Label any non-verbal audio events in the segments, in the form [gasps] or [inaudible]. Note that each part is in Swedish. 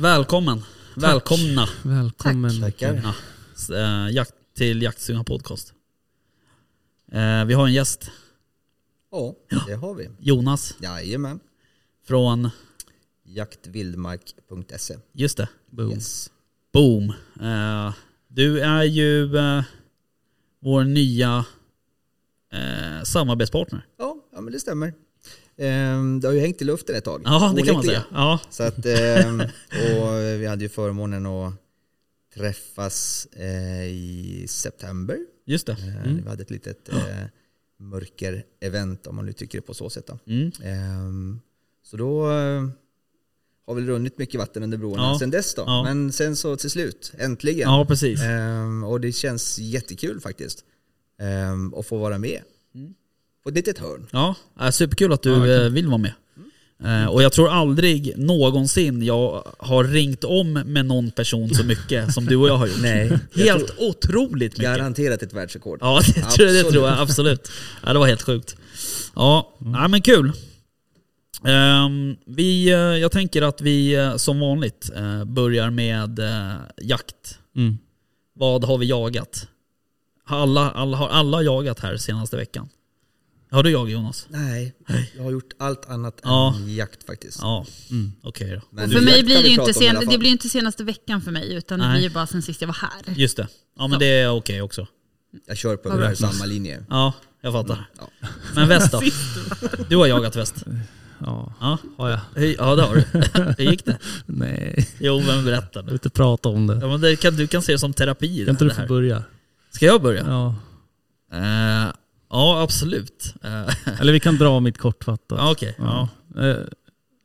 Välkommen. Välkomna. Välkommen. Tackar. Ja. Eh, jakt, till Jaktstugan Podcast. Eh, vi har en gäst. Ja, det har vi. Jonas Jajamän. från, Jaktvildmark.se. just det, Boom. Yes. Boom. Eh, du är ju eh, vår nya eh, samarbetspartner. Ja, ja, men det stämmer. Ehm, det har ju hängt i luften ett tag. Ja, det kan man säga. Ja, Så att, ehm, och vi hade ju förmånen att träffas eh, i september. just det. Eh, Mm. Vi hade ett litet eh, mörker-event om man nu tycker det på så sätt. Då. Mm. Ehm, så då har väl runnit mycket vatten under broarna Ja. sen dess då. Ja. Men sen så till slut, äntligen. Ja, precis. Och det känns jättekul faktiskt. Att få vara med. Mm. På ett litet hörn. Ja, äh, superkul att du Ja, eh, vill vara med. Eh, och jag tror aldrig någonsin jag har ringt om med någon person så mycket som du och jag har gjort. [laughs] Nej, Helt otroligt mycket. Garanterat ett världsrekord. Ja, det tror, det tror jag absolut. Ja, det var helt sjukt. Ja, nej, men kul. Ehm, vi, eh, jag tänker att vi som vanligt eh, börjar med eh, jakt. Mm. Vad har vi jagat? Alla, alla, har alla jagat här senaste veckan? Har du jagat Jonas? Nej, jag har gjort allt annat Ja. än jakt faktiskt. Ja, Mm. okej då. Men För mig blir det inte, sen, det blir inte senaste veckan för mig utan Nej. det blir bara sen sist jag var här. Just det. Ja men Så. det är okej också. Jag kör på ungefär samma linje. Ja, jag fattar. Ja. Men väst då? Du har jagat väst? Ja, Ja, har jag. Ja det har du. Hur gick det? Nej, Jo men berätta jag vill nu. inte prata om det. Ja, men det kan, du kan se det som terapi Kan inte du få börja? Ska jag börja? Ja. Eh, ja absolut. Eh, [laughs] Eller vi kan dra mitt kortfattat. ja, okej. Ja. Ja. Eh,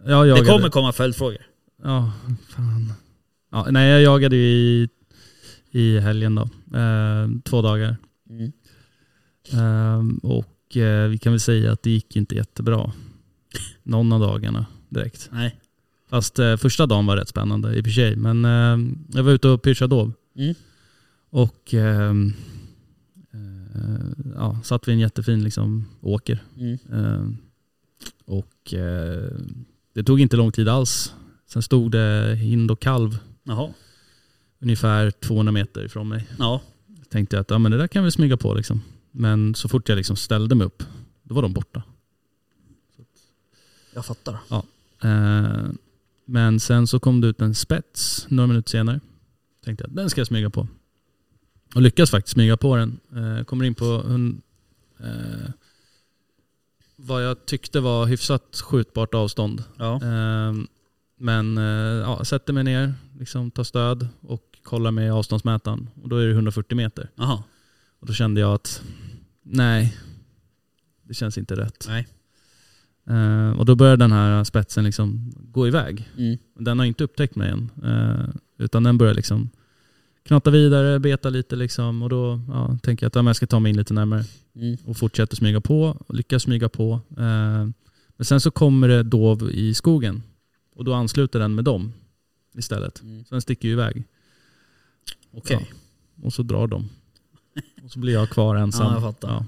Jag Det kommer komma följdfrågor. Ja, fan. Ja, nej, jag jagade ju i, i helgen då. Eh, två dagar. Mm. Ehm, och eh, vi kan väl säga att det gick inte jättebra. Någon av dagarna direkt. Nej. Fast eh, första dagen var rätt spännande i och för sig. Men eh, jag var ute och pyrschade dov. Mm. Och ehm, eh, ja, satt vid en jättefin liksom, åker. Mm. Ehm, och eh, det tog inte lång tid alls. Sen stod det hind och kalv Jaha. ungefär 200 meter ifrån mig. Ja. Tänkte jag att ja, men det där kan vi smyga på liksom. Men så fort jag liksom ställde mig upp, då var de borta. Jag fattar. Eh, men sen så kom det ut en spets några minuter senare. Tänkte jag den ska jag smyga på. Och lyckas faktiskt smyga på den. Eh, kommer in på en, eh, vad jag tyckte var hyfsat skjutbart avstånd. Ja. Eh, men ja, sätter mig ner, liksom tar stöd och kollar med avståndsmätaren. Och då är det 140 meter. Jaha. Och då kände jag att nej, det känns inte rätt. Nej. Eh, och då började den här spetsen liksom gå iväg. Mm. Den har inte upptäckt mig än. Eh, utan den börjar liksom knata vidare, beta lite liksom. Och då ja, tänker jag att ja, jag ska ta mig in lite närmare. Mm. Och fortsätter smyga på, och lyckas smyga på. Eh, men sen så kommer det dov i skogen. Och då ansluter den med dem istället. Mm. Så den sticker ju iväg. Okej. Och så drar de. Och så blir jag kvar ensam. Ja, jag fattar.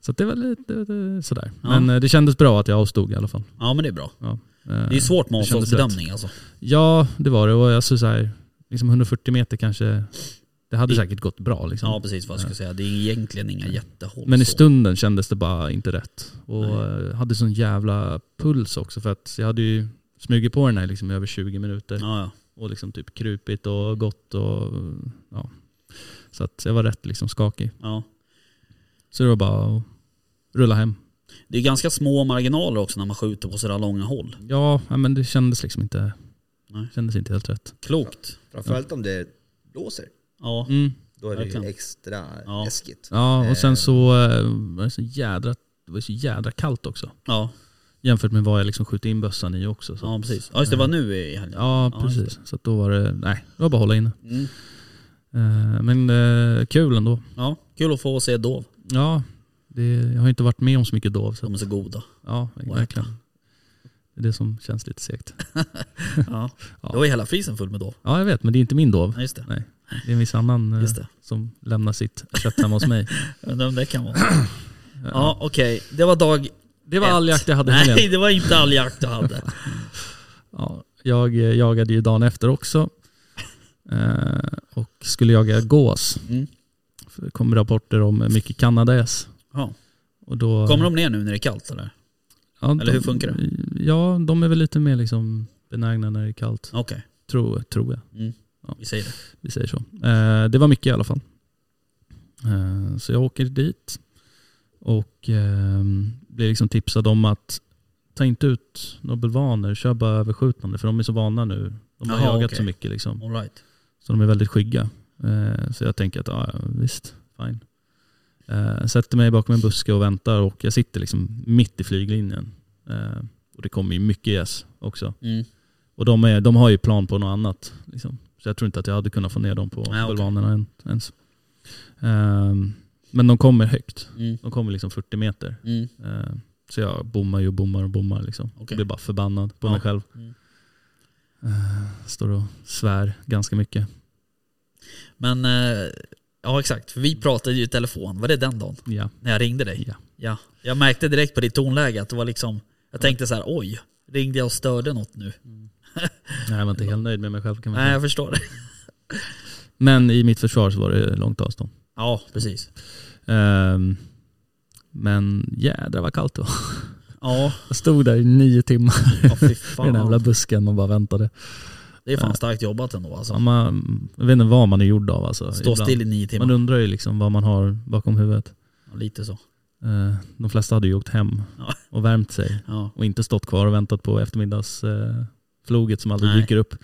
Så det var lite sådär. Ja. Men eh, det kändes bra att jag avstod i alla fall. Ja men det är bra. Ja. Det är svårt med Det kändes avståndsbedömning alltså. Ja, det var det. Och jag så här, liksom 140 meter kanske, det hade Det- säkert gått bra. Liksom. Ja precis vad jag ska säga. Det är egentligen inga jättehåll Men i stunden kändes det bara inte rätt. Och Nej. eh, hade sån jävla puls också för att jag hade ju smugit på den här liksom i över 20 minuter. Ja, ja. Och liksom typ krupit och gått och ja. Så att jag var rätt liksom skakig. ja. Så det var bara att rulla hem. Det är ganska små marginaler också när man skjuter på sådär långa håll. Ja, men det kändes liksom inte, Nej. kändes inte helt rätt. Klokt. Framförallt om det blåser. Ja. Mm. Då är det Verkligen. ju extra Ja. läskigt. Ja, och sen Eh. så eh, var det så jädra, det var så jädra kallt också. Ja. Jämfört med vad jag liksom skjuter in bössan i också. Så. Ja precis. Ja just det var nu i helgen. Ja, Ja, precis. Så att då var det, nej, det var bara att hålla inne. Mm. Eh, men eh, kul ändå. Ja, kul att få se dov. Ja, det, jag har inte varit med om så mycket dov. Så, De är så goda. ja, verkligen. Det är det som känns lite segt. [laughs] Ja. Då var hela frisen full med dov. Ja, jag vet, men det är inte min dov. Ja, just det. Nej, det är en viss annan eh, det. som lämnar sitt kött hemma hos mig. [laughs] Undrar om det kan vara. [clears throat] Ja okej, det var dag Det var ett. all jakt jag hade Nej helgen. det var inte all jakt du hade. [laughs] Ja, jag eh, jagade ju dagen efter också. Eh, och skulle jaga gås. Mm. För Det kom rapporter om mycket kanadagäss. Ja. Kommer de ner nu när det är kallt eller? Ja, eller de, hur funkar det? Ja, de är väl lite mer liksom benägna när det är kallt. Okej, Tror, tror jag. mm. Ja. vi säger det. Vi säger så. Eh, det var mycket i alla fall. Eh, så jag åker dit och eh, blir liksom tipsad om att ta inte ut några bulvaner, kör bara överskjutande för de är så vana nu. De har Jaha, jagat okej. så mycket liksom. All right. Så de är väldigt skygga. Eh, så jag tänker att ja, visst, fine. Eh, sätter mig bakom en buske och väntar och jag sitter liksom mitt i flyglinjen. Eh, och det kommer ju mycket gäss också. Mm. Och de, är, de har ju plan på något annat. Liksom. Så jag tror inte att jag hade kunnat få ner dem på okej. bulvanerna än, ens. Ehm, men de kommer högt. Mm. De kommer liksom 40 meter. Mm. Ehm, så jag bommar ju och bommar och bommar. Liksom. Jag blir bara förbannad på Ja. mig själv. Mm. Ehm, står och svär ganska mycket. Men, eh, ja exakt, för vi pratade ju i telefon, var det den dagen? Ja. När jag ringde dig? Ja. ja. Jag märkte direkt på ditt tonläge att det var liksom, jag tänkte så här: oj, ringde jag och störde något nu? Nej, jag var inte [laughs] helt nöjd med mig själv kan man Nej säga. jag förstår det. [laughs] Men i mitt försvar så var det långt avstånd. Ja, precis. Ehm, men jädrar vad kallt det var. Ja, Jag stod där i nio timmar ja [laughs] i den jävla busken och bara väntade. Det är fan starkt jobbat ändå alltså. Ja, man, jag vet inte vad man är gjord av alltså. Stå ibland. still i nio timmar. Man undrar ju liksom vad man har bakom huvudet. Ja, lite så. Eh, De flesta hade ju åkt hem Ja. och värmt sig och inte stått kvar och väntat på eftermiddagsfloget som aldrig Nej. dyker upp.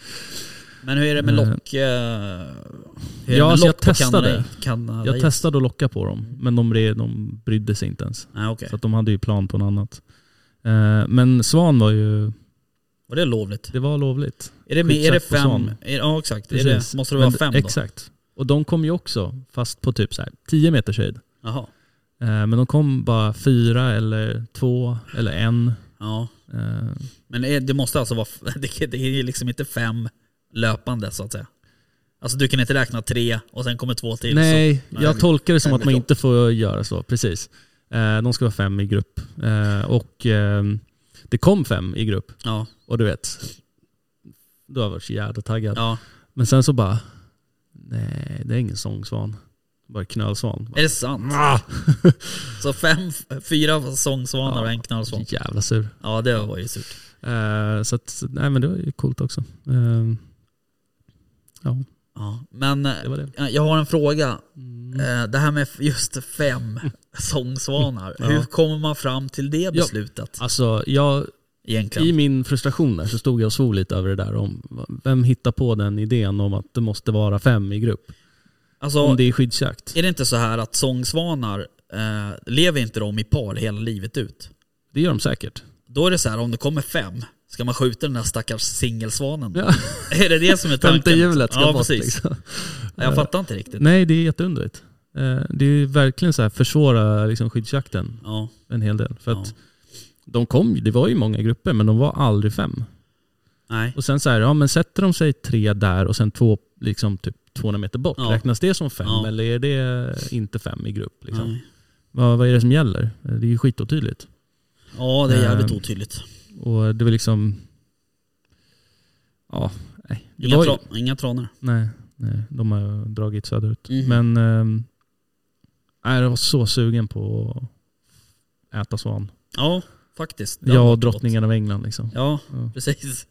Men hur är det med Eh. lock? eh, Ja, med jag lock på testade. Canada Jag testade att locka på dem men de, de brydde sig inte ens. Nej okej. Så de hade ju plan på något annat. Eh, Men svan var ju, Var det lovligt? det var lovligt. Är det, med, är det fem? Är, ja exakt. Är det, måste det vara fem då? Exakt. Och de kom ju också, fast på typ så här 10 meters höjd. Jaha. Eh, Men de kom bara fyra eller två eller en. Ja. Eh, Men det måste alltså vara, [laughs] det, är liksom inte fem löpande så att säga. Alltså du kan inte räkna tre och sen kommer två till. Nej, Nej, jag tolkar det som att man inte får göra så. Precis. Eh, De ska vara fem i grupp. Och eh, det kom fem i grupp. Ja. Och du vet, då har jag varit så jävla taggad. ja. Men sen så bara, nej det är ingen sångsvan. Bara knölsvan. Är det sant? [laughs] så fem, fyra sångsvanar och en knallsvan. Jävla sur. Ja det var ju surt. Eh, Så att, nej men det var ju coolt också. Eh, Ja, Ja. Men eh, det det. jag har en fråga. Mm. Eh, Det här med just fem sångsvanar. Ja. Hur kommer man fram till det beslutet? Alltså jag, Egentligen. i min frustration där så stod jag och svor lite över det där om vem hittar på den idén om att det måste vara fem i grupp? Alltså, om det är skyddsjakt. Är det inte så här att sångsvanar, eh, lever inte de i par hela livet ut? Det gör de säkert. Då är det så här, om det kommer fem, ska man skjuta den där stackars singelsvanen? Ja. [laughs] Är det det som är tanken? Femte hjulet ska ja, bort precis. liksom. Jag fattar inte riktigt. Nej, det är jätteunderligt. Eh, Det är ju verkligen så här försvåra liksom skyddsjakten Ja, en hel del. För Ja. att de kom det var ju många grupper men de var aldrig fem. nej. Och sen så här, ja men sätter de sig tre där och sen två liksom typ 200 meter bort, Ja. räknas det som fem eller är det inte fem i grupp? Liksom? Vad, vad är det som gäller? Det är ju skitotydligt. Ja, det är jävligt Ehm, otydligt. Och det var liksom... Ja, nej. Inga, tra- inga tranor. nej, nej, de har dragit söderut. Mhm. Men ehm, nej, jag var så sugen på att äta svan. Ja, faktiskt. Det Jag och varit gott. drottningen av England liksom. Ja, Ja. precis.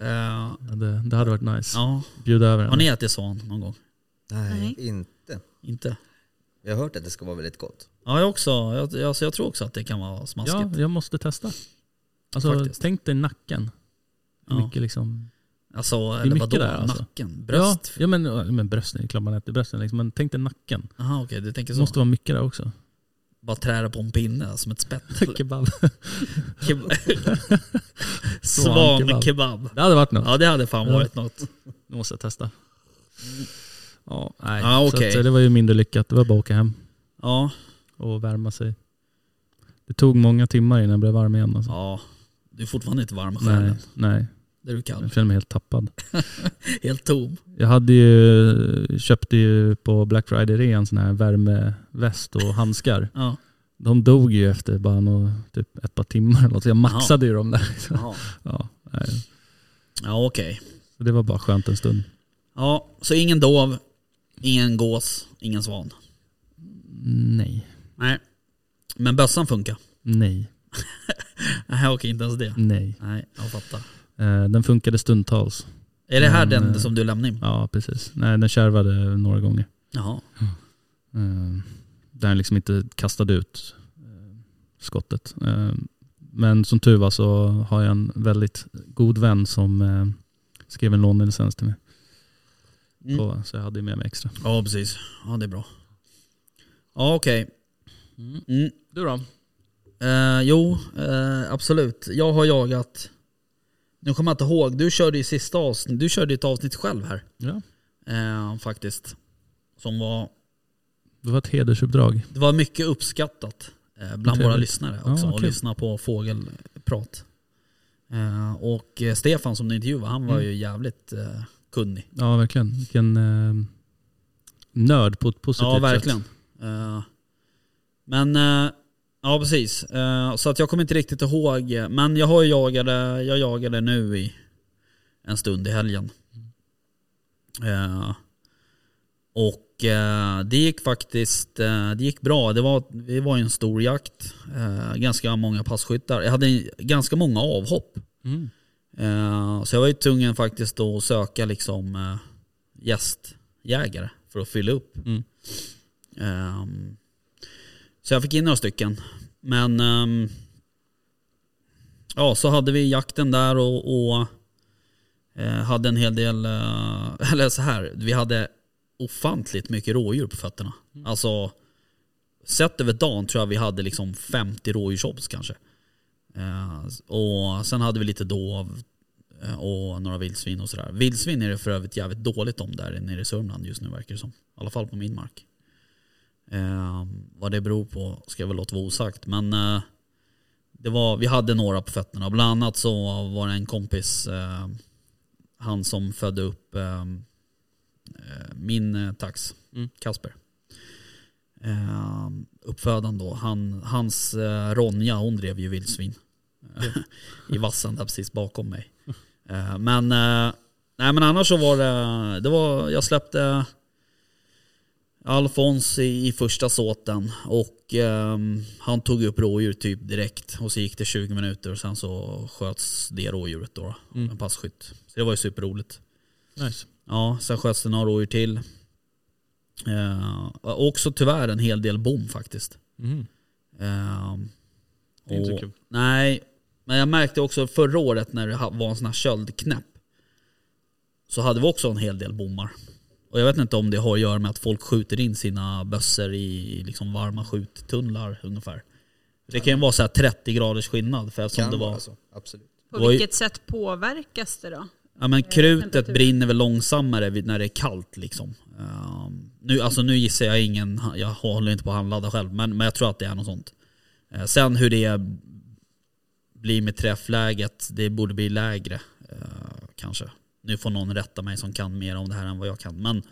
Ja, det, det hade varit nice. ja. Bjuda över Har henne. ni ätit svan någon gång? Nej, Nej. inte. Inte? Jag har hört att det ska vara väldigt gott. Ja, jag också. Jag, alltså, jag tror också att det kan vara smaskigt. Ja, jag måste testa. Alltså, Faktiskt. tänk dig nacken. Hur Ja. mycket liksom... Alltså, är eller vadå? där, alltså. Nacken? Bröst? Ja, ja men, men brösten, det är klart man äter brösten liksom. Men tänk dig nacken. Jaha okej, du tänker Det så. måste vara mycket där också. Bara träda på en pinne som ett spett. [laughs] Kebab. Keb- [laughs] Svankebab. Det hade varit något. Ja det hade fan varit något. Nu måste jag testa. Ja, nej. Ja, Så okej. att, eh, det var ju mindre lyckat. Det var bara att åka hem Ja, och värma sig. Det tog många timmar innan jag blev varm igen. Alltså. ja. Du är fortfarande inte varm i nej, nej. Det är du kall. Jag känner mig helt tappad. [laughs] Helt tom. Jag hade ju, köpte ju på Black Friday-rean sån här värmeväst och handskar. Ja. De dog ju efter bara nå, typ ett par timmar eller något. Så jag maxade ju dem där. [laughs] Ja, nej. Ja okej. Så det var bara skönt en stund. Ja, så ingen dov, ingen gås, ingen svan. Nej. Nej. Men bössan funkar? Nej. [laughs] Nej okej, inte ens det. Nej. Nej, jag fattar. Eh, den funkade stundtals. Är det här den eh, som du lämnade in? Ja, precis. Nej, den kärvade några gånger. Jaha. Eh, där den liksom inte kastade ut eh, skottet. Eh, men som tur var så har jag en väldigt god vän som eh, skrev en lånelicens till mig. Mm. På, så jag hade ju med mig extra. Ja precis. Ja det är bra. Ja okej. Mm. Du då? Eh, jo, eh, absolut. Jag har jagat, nu kommer jag inte ihåg, du körde ju sista avsnitt, du körde ett avsnitt själv här. Ja. Eh, faktiskt. Som var, Det var ett hedersuppdrag. det var mycket uppskattat eh, bland våra lyssnare också, Ja, att kul. lyssna på fågelprat. Eh, och eh, Stefan som du intervjuade, han var Mm. ju jävligt eh, kunnig. Ja, verkligen. Vilken eh, nörd på ett positivt Ja, verkligen. sätt. Eh, men, ja precis. Eh, så att jag kommer inte riktigt ihåg. Men jag har ju jagade, jag jagade nu i en stund i helgen. Eh, och eh, det gick faktiskt det gick bra. Det var, det var en stor jakt. Ganska många passkyttar. Jag hade ganska många avhopp. Mm. Så jag var ju tvungen faktiskt att söka liksom gästjägare för att fylla upp. Mm. Så jag fick in några stycken. Men ehm, ja, så hade vi jakten där och, och eh, hade en hel del, eh, [laughs] eller så här, vi hade ofantligt mycket rådjur på fötterna. Alltså sett över dagen tror jag vi hade liksom 50 rådjursobs kanske. Eh, och sen hade vi lite dov eh, och några vildsvin och sådär. Vildsvin är det för övrigt jävligt dåligt om där nere i Sörmland just nu verkar det som. I alla fall på min mark. Eh, vad det beror på ska jag väl låta vara osagt. Men eh, det var, vi hade några på fötterna. Bland annat så var det en kompis, eh, han som födde upp eh, eh, min eh, tax, Mm. Kasper. Eh, uppfödaren då, han, hans eh, Ronja hon drev ju vildsvin. eh, [laughs] I vassen där precis bakom mig. Eh, men, nej men annars så var det, det var, jag släppte Alfons i, i första såten och ehm, han tog upp rådjur typ direkt och så gick det 20 minuter och sen så sköts det rådjuret då, Mm. en passkytt. Så det var ju superroligt. Nice. Ja, sen sköts det några rådjur till. Eh, också tyvärr en hel del bom faktiskt. Mm. Ehm, Det är inte så kul. Nej, men jag märkte också förra året när det var en sån här köldknäpp. Så hade vi också en hel del bommar. Och jag vet inte om det har att göra med att folk skjuter in sina bössor i liksom varma skjuttunnlar ungefär. Det kan ju vara så här 30 graders skillnad för eftersom Kan det var... vara så, absolut. På var ju- vilket sätt påverkas det då? Ja men krutet brinner väl långsammare när det är kallt liksom. Ehm, nu, alltså nu gissar jag ingen, jag håller inte på att handladda själv, men, men jag tror att det är något sånt. Eh, sen hur det blir med träffläget, det borde bli lägre eh, kanske. Nu får någon rätta mig som kan mer om det här än vad jag kan. Men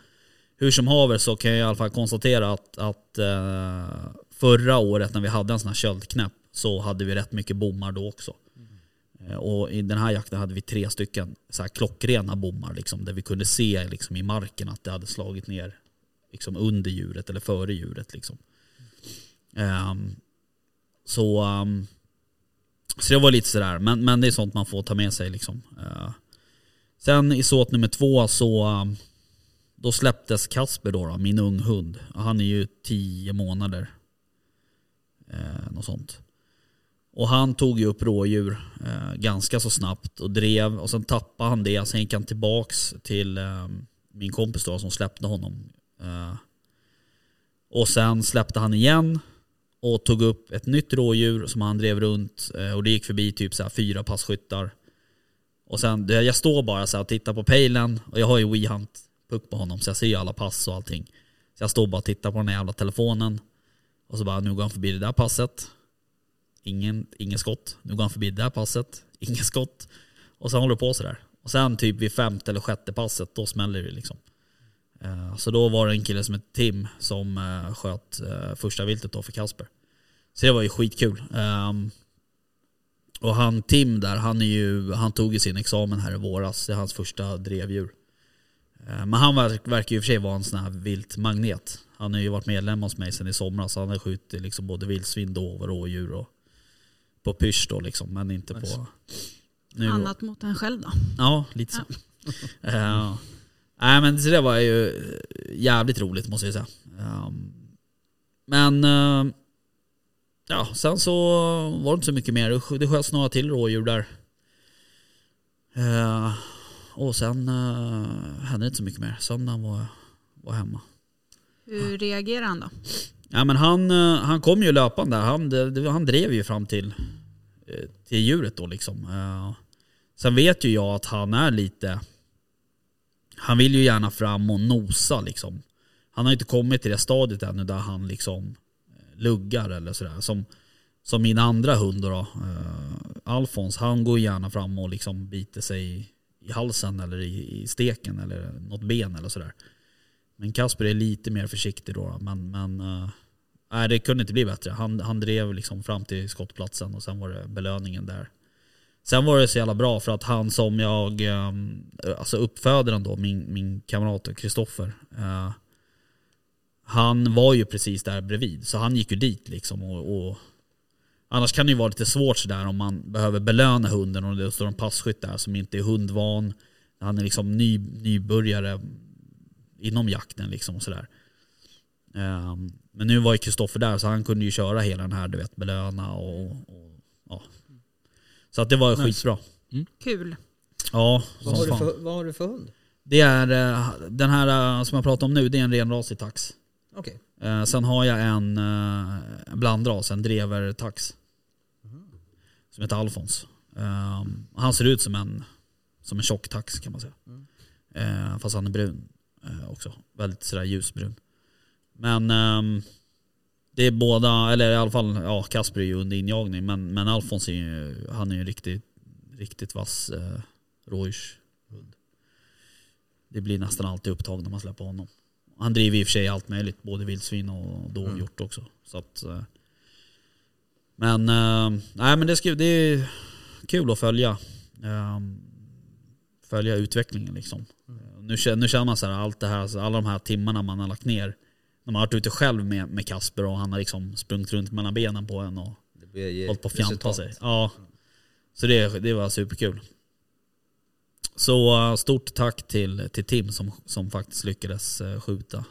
hur som haver så kan jag i alla fall konstatera att, att eh, förra året när vi hade en sån här köldknäpp så hade vi rätt mycket bommar då också. Mm. Och i den här jakten hade vi tre stycken så här klockrena bommar liksom, där vi kunde se liksom, i marken att det hade slagit ner liksom, under djuret eller före djuret. Liksom. Ehm, så, um, så det var lite sådär, men, men det är sånt man får ta med sig. Liksom. Uh, sen i såt nummer två så um, då släpptes Kasper då, då min ung hund. Han är ju tio månader. Eh, något sånt. Och han tog ju upp rådjur eh, ganska så snabbt och drev och sen tappade han det. Sen gick han tillbaks till eh, min kompis då som släppte honom. Eh, och sen släppte han igen och tog upp ett nytt rådjur som han drev runt eh, och det gick förbi typ så här fyra passkyttar. Och sen, jag står bara så här och tittar på pejlen och jag har ju WeHunt puck på honom så jag ser ju alla pass och allting. Så jag står bara och tittar på den här jävla telefonen och så bara nu går han förbi det där passet. Ingen, ingen skott. Nu går han förbi det där passet. [laughs] Ingen skott. Och sen håller det på sådär. Och sen typ vid femte eller sjätte passet, då smäller det liksom. Eh, så då var det en kille som hette Tim som eh, sköt eh, första viltet då för Kasper. Så det var ju skitkul. Ehm, och han Tim där, han, är ju, han tog ju sin examen här i våras. Det är hans första drevdjur. Eh, Men han verk, verkar ju i och för sig vara en sån här viltmagnet. Han har ju varit medlem hos mig sedan i somras. Han har skjutit liksom både vildsvin, dov och rådjur och på pysch då liksom. Men inte på... Nu, Annat mot en själv då. Ja, lite så. Ja. [laughs] Nej men så det var ju jävligt roligt måste jag säga. Men eh, ja, sen så var det inte så mycket mer. Det sk- Det sköts några till rådjur där. Eh, Och sen uh, hände inte så mycket mer. Söndagen var, var hemma. Hur reagerar han då? Ja men han, eh, han kom ju löpande. Han, det, han drev ju fram till, eh, till djuret då liksom. Eh, Sen vet ju jag att han är lite... Han vill ju gärna fram och nosa liksom. Han har inte kommit till det stadiet ännu där han liksom eh, luggar eller sådär. Som, som min andra hund då, äh, Alfons, han går gärna fram och liksom biter sig i, i halsen eller i, i steken eller något ben eller sådär. Men Kasper är lite mer försiktig då. Men, men äh, nej, det kunde inte bli bättre. Han, han drev liksom fram till skottplatsen och sen var det belöningen där. Sen var det så jävla bra för att han som jag, eh, alltså uppfödaren då, min, min kamrat Kristoffer. Eh, han var ju precis där bredvid. Så han gick ju dit liksom och, och Annars kan det ju vara lite svårt sådär om man behöver belöna hunden och det står en passkytt där som inte är hundvan. Han är liksom ny, nybörjare inom jakten liksom och sådär. Ehm, men nu var ju Kristoffer där så han kunde ju köra hela den här du vet belöna och, och ja. Så att det var ju Nice. skitbra. Kul. Ja, Vad har, för, vad har du för hund? Det är eh, den här eh, som jag pratar om nu, det är en renrasig tax. Okay. Eh, sen har jag en eh, blandras, en drever-tax. Som heter Alfons. Eh, han ser ut som en, som en tjock tax kan man säga. Eh, fast han är brun eh, också. Väldigt sådär ljusbrun. Men ehm, det är båda, eller i alla fall, ja Kasper är ju under injagning. Men, men Alfons är ju, han är ju en riktigt, riktigt vass eh, rådjurshund. Det blir nästan alltid upptag när man släpper honom. Han driver i och för sig allt möjligt, både vildsvin och dovhjort också. Så att, eh, men, eh, nej, men det, ska, det är kul att följa. eh, följa utvecklingen liksom. Eh, Nu, känner- nu känner man så här, allt det här, så alla de här timmarna man har lagt ner. När man har varit ute själv med, med Kasper och han har liksom sprungit runt mellan benen på en och hållit på att fjanta sig. Ja. Så det, det var superkul. Så uh, stort tack till, till Tim som, som faktiskt lyckades uh, skjuta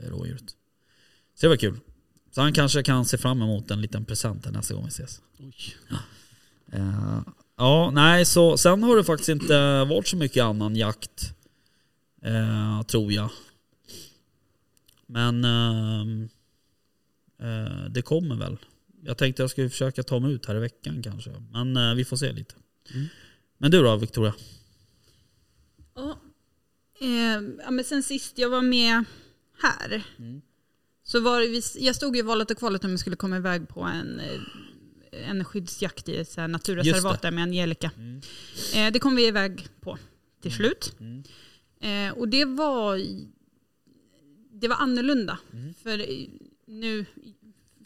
eh, rådjuret. Så det var kul. Så han kanske kan se fram emot en liten present nästa gång vi ses. Eh, ja, nej, så sen har det faktiskt inte varit så mycket annan jakt. eh, tror jag. Men eh, det kommer väl. Jag tänkte jag skulle försöka ta mig ut här i veckan kanske. Men eh, vi får se lite. Men du då Victoria? Ja. Eh, ja, men sen sist jag var med här så var det, jag stod i valet och kvalet om jag skulle komma iväg på en, eh, en skyddsjakt i ett naturreservat där med Angelica. Eh, det kom vi iväg på till slut. Eh, och det var, det var annorlunda. För nu,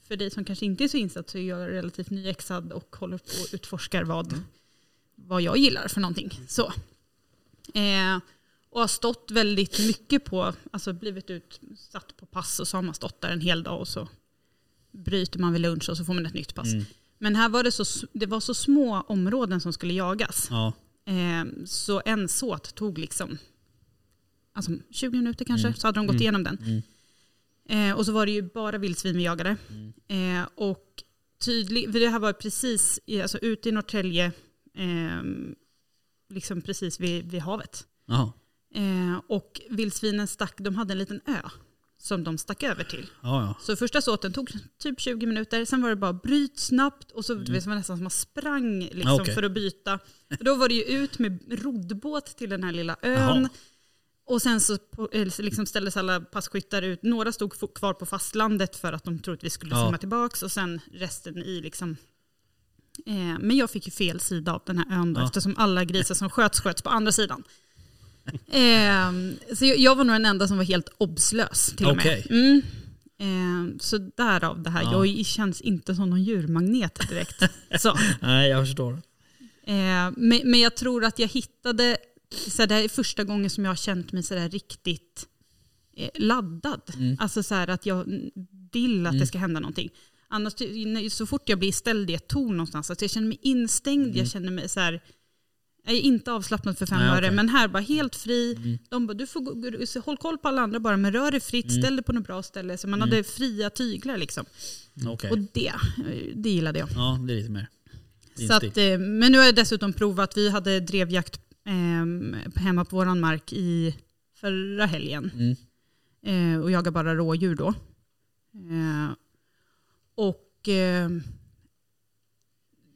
för dig som kanske inte är så insatt så är jag relativt nyexad och håller på och utforskar vad, vad jag gillar för någonting. Så. Eh, och har stått väldigt mycket på, alltså blivit utsatt på pass och så har man stått där en hel dag och så bryter man vid lunch och så får man ett nytt pass. Men här var det så, det var så små områden som skulle jagas. Ja. Eh, så en såt tog liksom alltså 20 minuter kanske, så hade de gått igenom den. Eh, och så var det ju bara vildsvin vi jagade. Eh, och tydlig, för det här var precis i, alltså, ute i Norrtälje, eh, liksom precis vid, vid havet. Eh, och vildsvinen stack, de hade en liten ö som de stack över till. Ja, ja. Så första såten tog typ 20 minuter, sen var det bara bryt snabbt och så det var nästan som man sprang liksom Mm. Okej. för att byta. [laughs] Då var det ju ut med roddbåt till den här lilla ön. Jaha. Och sen så så liksom ställdes alla passkyttar ut. Några stod kvar på fastlandet för att de trodde att vi skulle Ja. simma tillbaks och sen resten i liksom eh, men jag fick ju fel sida av den här ön då, Ja. eftersom alla grisar som sköts sköts på andra sidan. Eh, så jag, var nog den enda som var helt obslös till och med. Mm. Eh, så därav det här, Ja. jag känns inte som någon djurmagnet direkt. så. [laughs] Nej, jag förstår. Eh, men, men jag tror att jag hittade, så det här är första gången som jag har känt mig så där riktigt eh, laddad. Mm. Alltså så att jag vill att Mm. det ska hända någonting. Annars, så fort jag blir ställd i ett torn någonstans, alltså jag känner mig instängd, Mm. jag känner mig så här, jag är inte avslappnad för fem Nej, öre, okej. men här bara helt fri. Mm. De bara, du får gå, håll koll på alla andra bara, men rör dig fritt, Mm. ställ dig på något bra ställe. Så man Mm. hade fria tyglar liksom. Okej. Och det, det gillade jag. Ja, det är lite mer. din Så att, eh, men nu har jag dessutom provat, vi hade drevjakt eh, hemma på våran mark i förra helgen. Mm. Eh, och jagade bara rådjur då. Eh, och eh,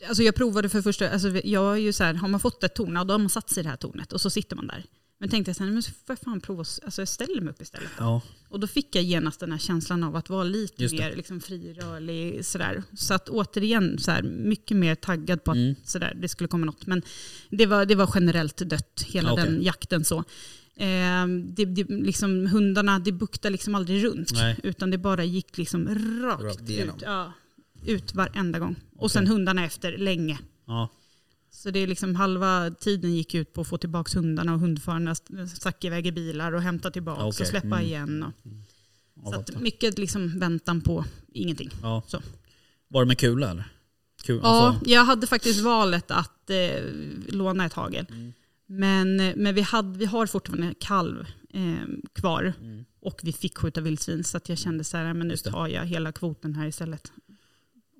alltså jag provade för första, alltså jag är ju så här, har man fått ett torn, ja, då har man satt sig i det här tornet och så sitter man där. Men tänkte jag sen, men så får jag fan prova, alltså jag ställer mig upp istället. Ja, Och då fick jag genast den här känslan av att vara lite mer liksom, frirörlig. Sådär. Så att återigen, så här, mycket mer taggad på att Mm. sådär, det skulle komma något. Men det var, det var generellt dött, hela Okej. den jakten. så. Eh, det, det, liksom, hundarna, det buktade liksom aldrig runt. Nej. Utan det bara gick liksom rakt, Rakt igenom. ut. Ja, ut varenda gång. Och sen hundarna efter länge. ja. Så det är liksom halva tiden gick ut på att få tillbaka hundarna och hundförarna stack iväg i bilar och hämta tillbaka Okej. och släppa Mm. igen. Och, Jag så att mycket liksom väntan på ingenting. ja. så. Var det med kula eller? Kul, Ja, alltså, jag hade faktiskt valet att eh, låna ett hagel. Mm. Men, eh, men vi, hade, vi har fortfarande kalv eh, kvar Mm. och vi fick skjuta vildsvin så att jag kände så här, men nu tar jag hela kvoten här istället.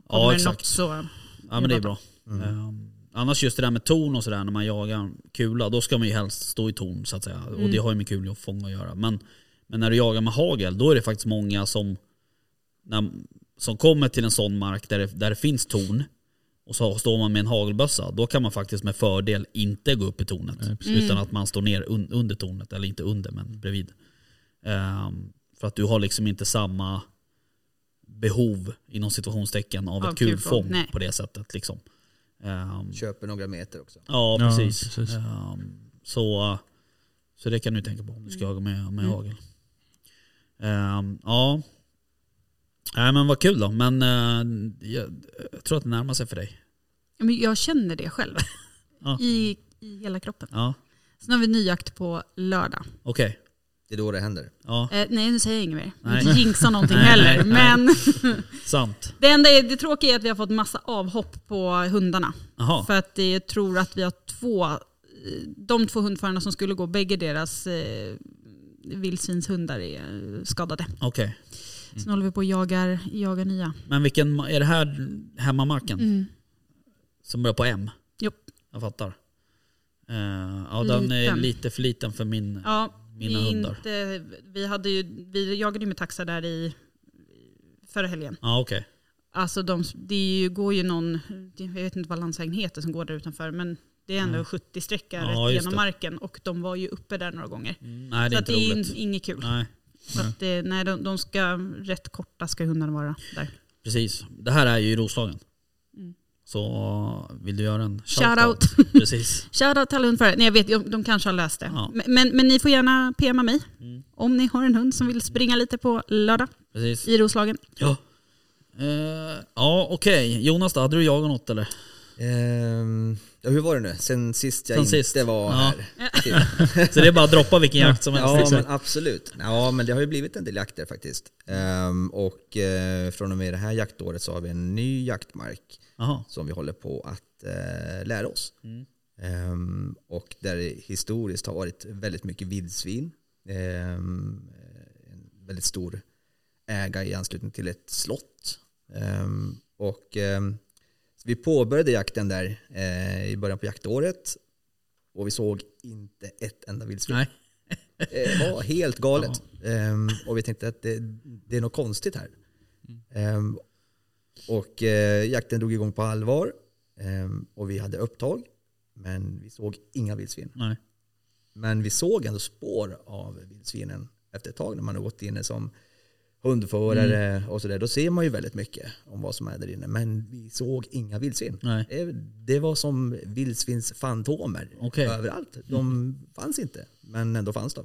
ja Kommer det exakt. något så... Ja men det är bra. Mm. Ehm, annars just det där med ton och sådär när man jagar kula, då ska man ju helst stå i ton så att säga. Och Mm. det har ju med kula att fånga att göra. Men, men när du jagar med hagel, då är det faktiskt många som, när, som kommer till en sån mark där det, där det finns ton och så står man med en hagelbössa, då kan man faktiskt med fördel inte gå upp i tornet. Nej, precis. utan att man står ner un, under tornet, eller inte under men bredvid. Ehm, för att du har liksom inte samma behov inom situationstecken av, Av ett kulfång på det sättet. Liksom. Ehm, Köper några meter också. Ja, Ja, precis. precis. Ehm, så, så det kan du tänka på om du ska jaga med, med Mm. hagel. Ja. Nej men vad kul då. Men eh, jag, jag tror att det närmar sig för dig. Men jag känner det själv. [laughs] Ja. I, I hela kroppen. Ja, Sen har vi nyjakt på lördag. okej. Det är då det händer. Ja, Eh, nej, nu säger jag inget mer. Jag Nej. inte jinxa någonting [laughs] Nej, heller. nej, nej. Men [laughs] sant. det enda är, det tråkiga är att vi har fått massa avhopp på hundarna. Jaha, För att jag tror att vi har två, eh, de två hundförarna som skulle gå, bägge deras eh, vildsvinshundar är eh, skadade. okej. Så nu håller vi på och jagar, jagar nya. Men vilken, är det här hemmamarken Mm. som börjar på M? Jo. Jag fattar. Eh, ja, den är lite för liten för min, Ja, mina vi, hundar. inte, vi, hade ju, vi jagade ju med taxa där i förra helgen. Ja, okej. Alltså de, det är ju, går ju någon, jag vet inte vad landsvägen heter som går där utanför, men det är ändå Mm. 70 sträcka Ja, rätt genom det. marken och de var ju uppe där några gånger. Mm, nej, det är inte det är inget kul. Nej. Så att, eh, nej, de, de ska, rätt korta ska hundarna vara där. Precis. Det här är ju i Roslagen. Mm. Så vill du göra en Shoutout. [laughs] Precis. Shoutout till alla hundförare. Nej jag vet, de, de kanske har läst det. Ja. Men, men, men ni får gärna PMa mig Mm. om ni har en hund som vill springa lite på lördag Precis. i Roslagen. Ja, Eh, ja okej. Jonas då, hade du jagat något eller? Ehm, ja, hur var det nu? Sen sist jag Sen inte sist. var Ja. här. [laughs] [laughs] Så det är bara att droppa vilken jakt som helst. Ja liksom. men absolut. Ja men det har ju blivit en del jakter faktiskt. Ehm, och eh, från och med det här jaktåret så har vi en ny jaktmark Jaha. som vi håller på att eh, lära oss. Mm. Ehm, och där det historiskt har varit väldigt mycket vildsvin. Ehm, en väldigt stor äga i anslutning till ett slott. Och så vi påbörjade jakten där eh, i början på jaktåret och vi såg inte ett enda vildsvin. Nej. [laughs] Det var helt galet. Ehm, och vi tänkte att det, det är något konstigt här. Ehm, och eh, jakten drog igång på allvar. Ehm, och vi hade upptag. Men vi såg inga vildsvin. Nej. Men vi såg ändå spår av vildsvinen efter ett tag när man har gått inne som hundförare och sådär. Då ser man ju väldigt mycket om vad som är där inne. Men vi såg inga vildsvin. Det- Det var som vildsvinsfantomer Okej. överallt. De fanns inte, men ändå fanns de.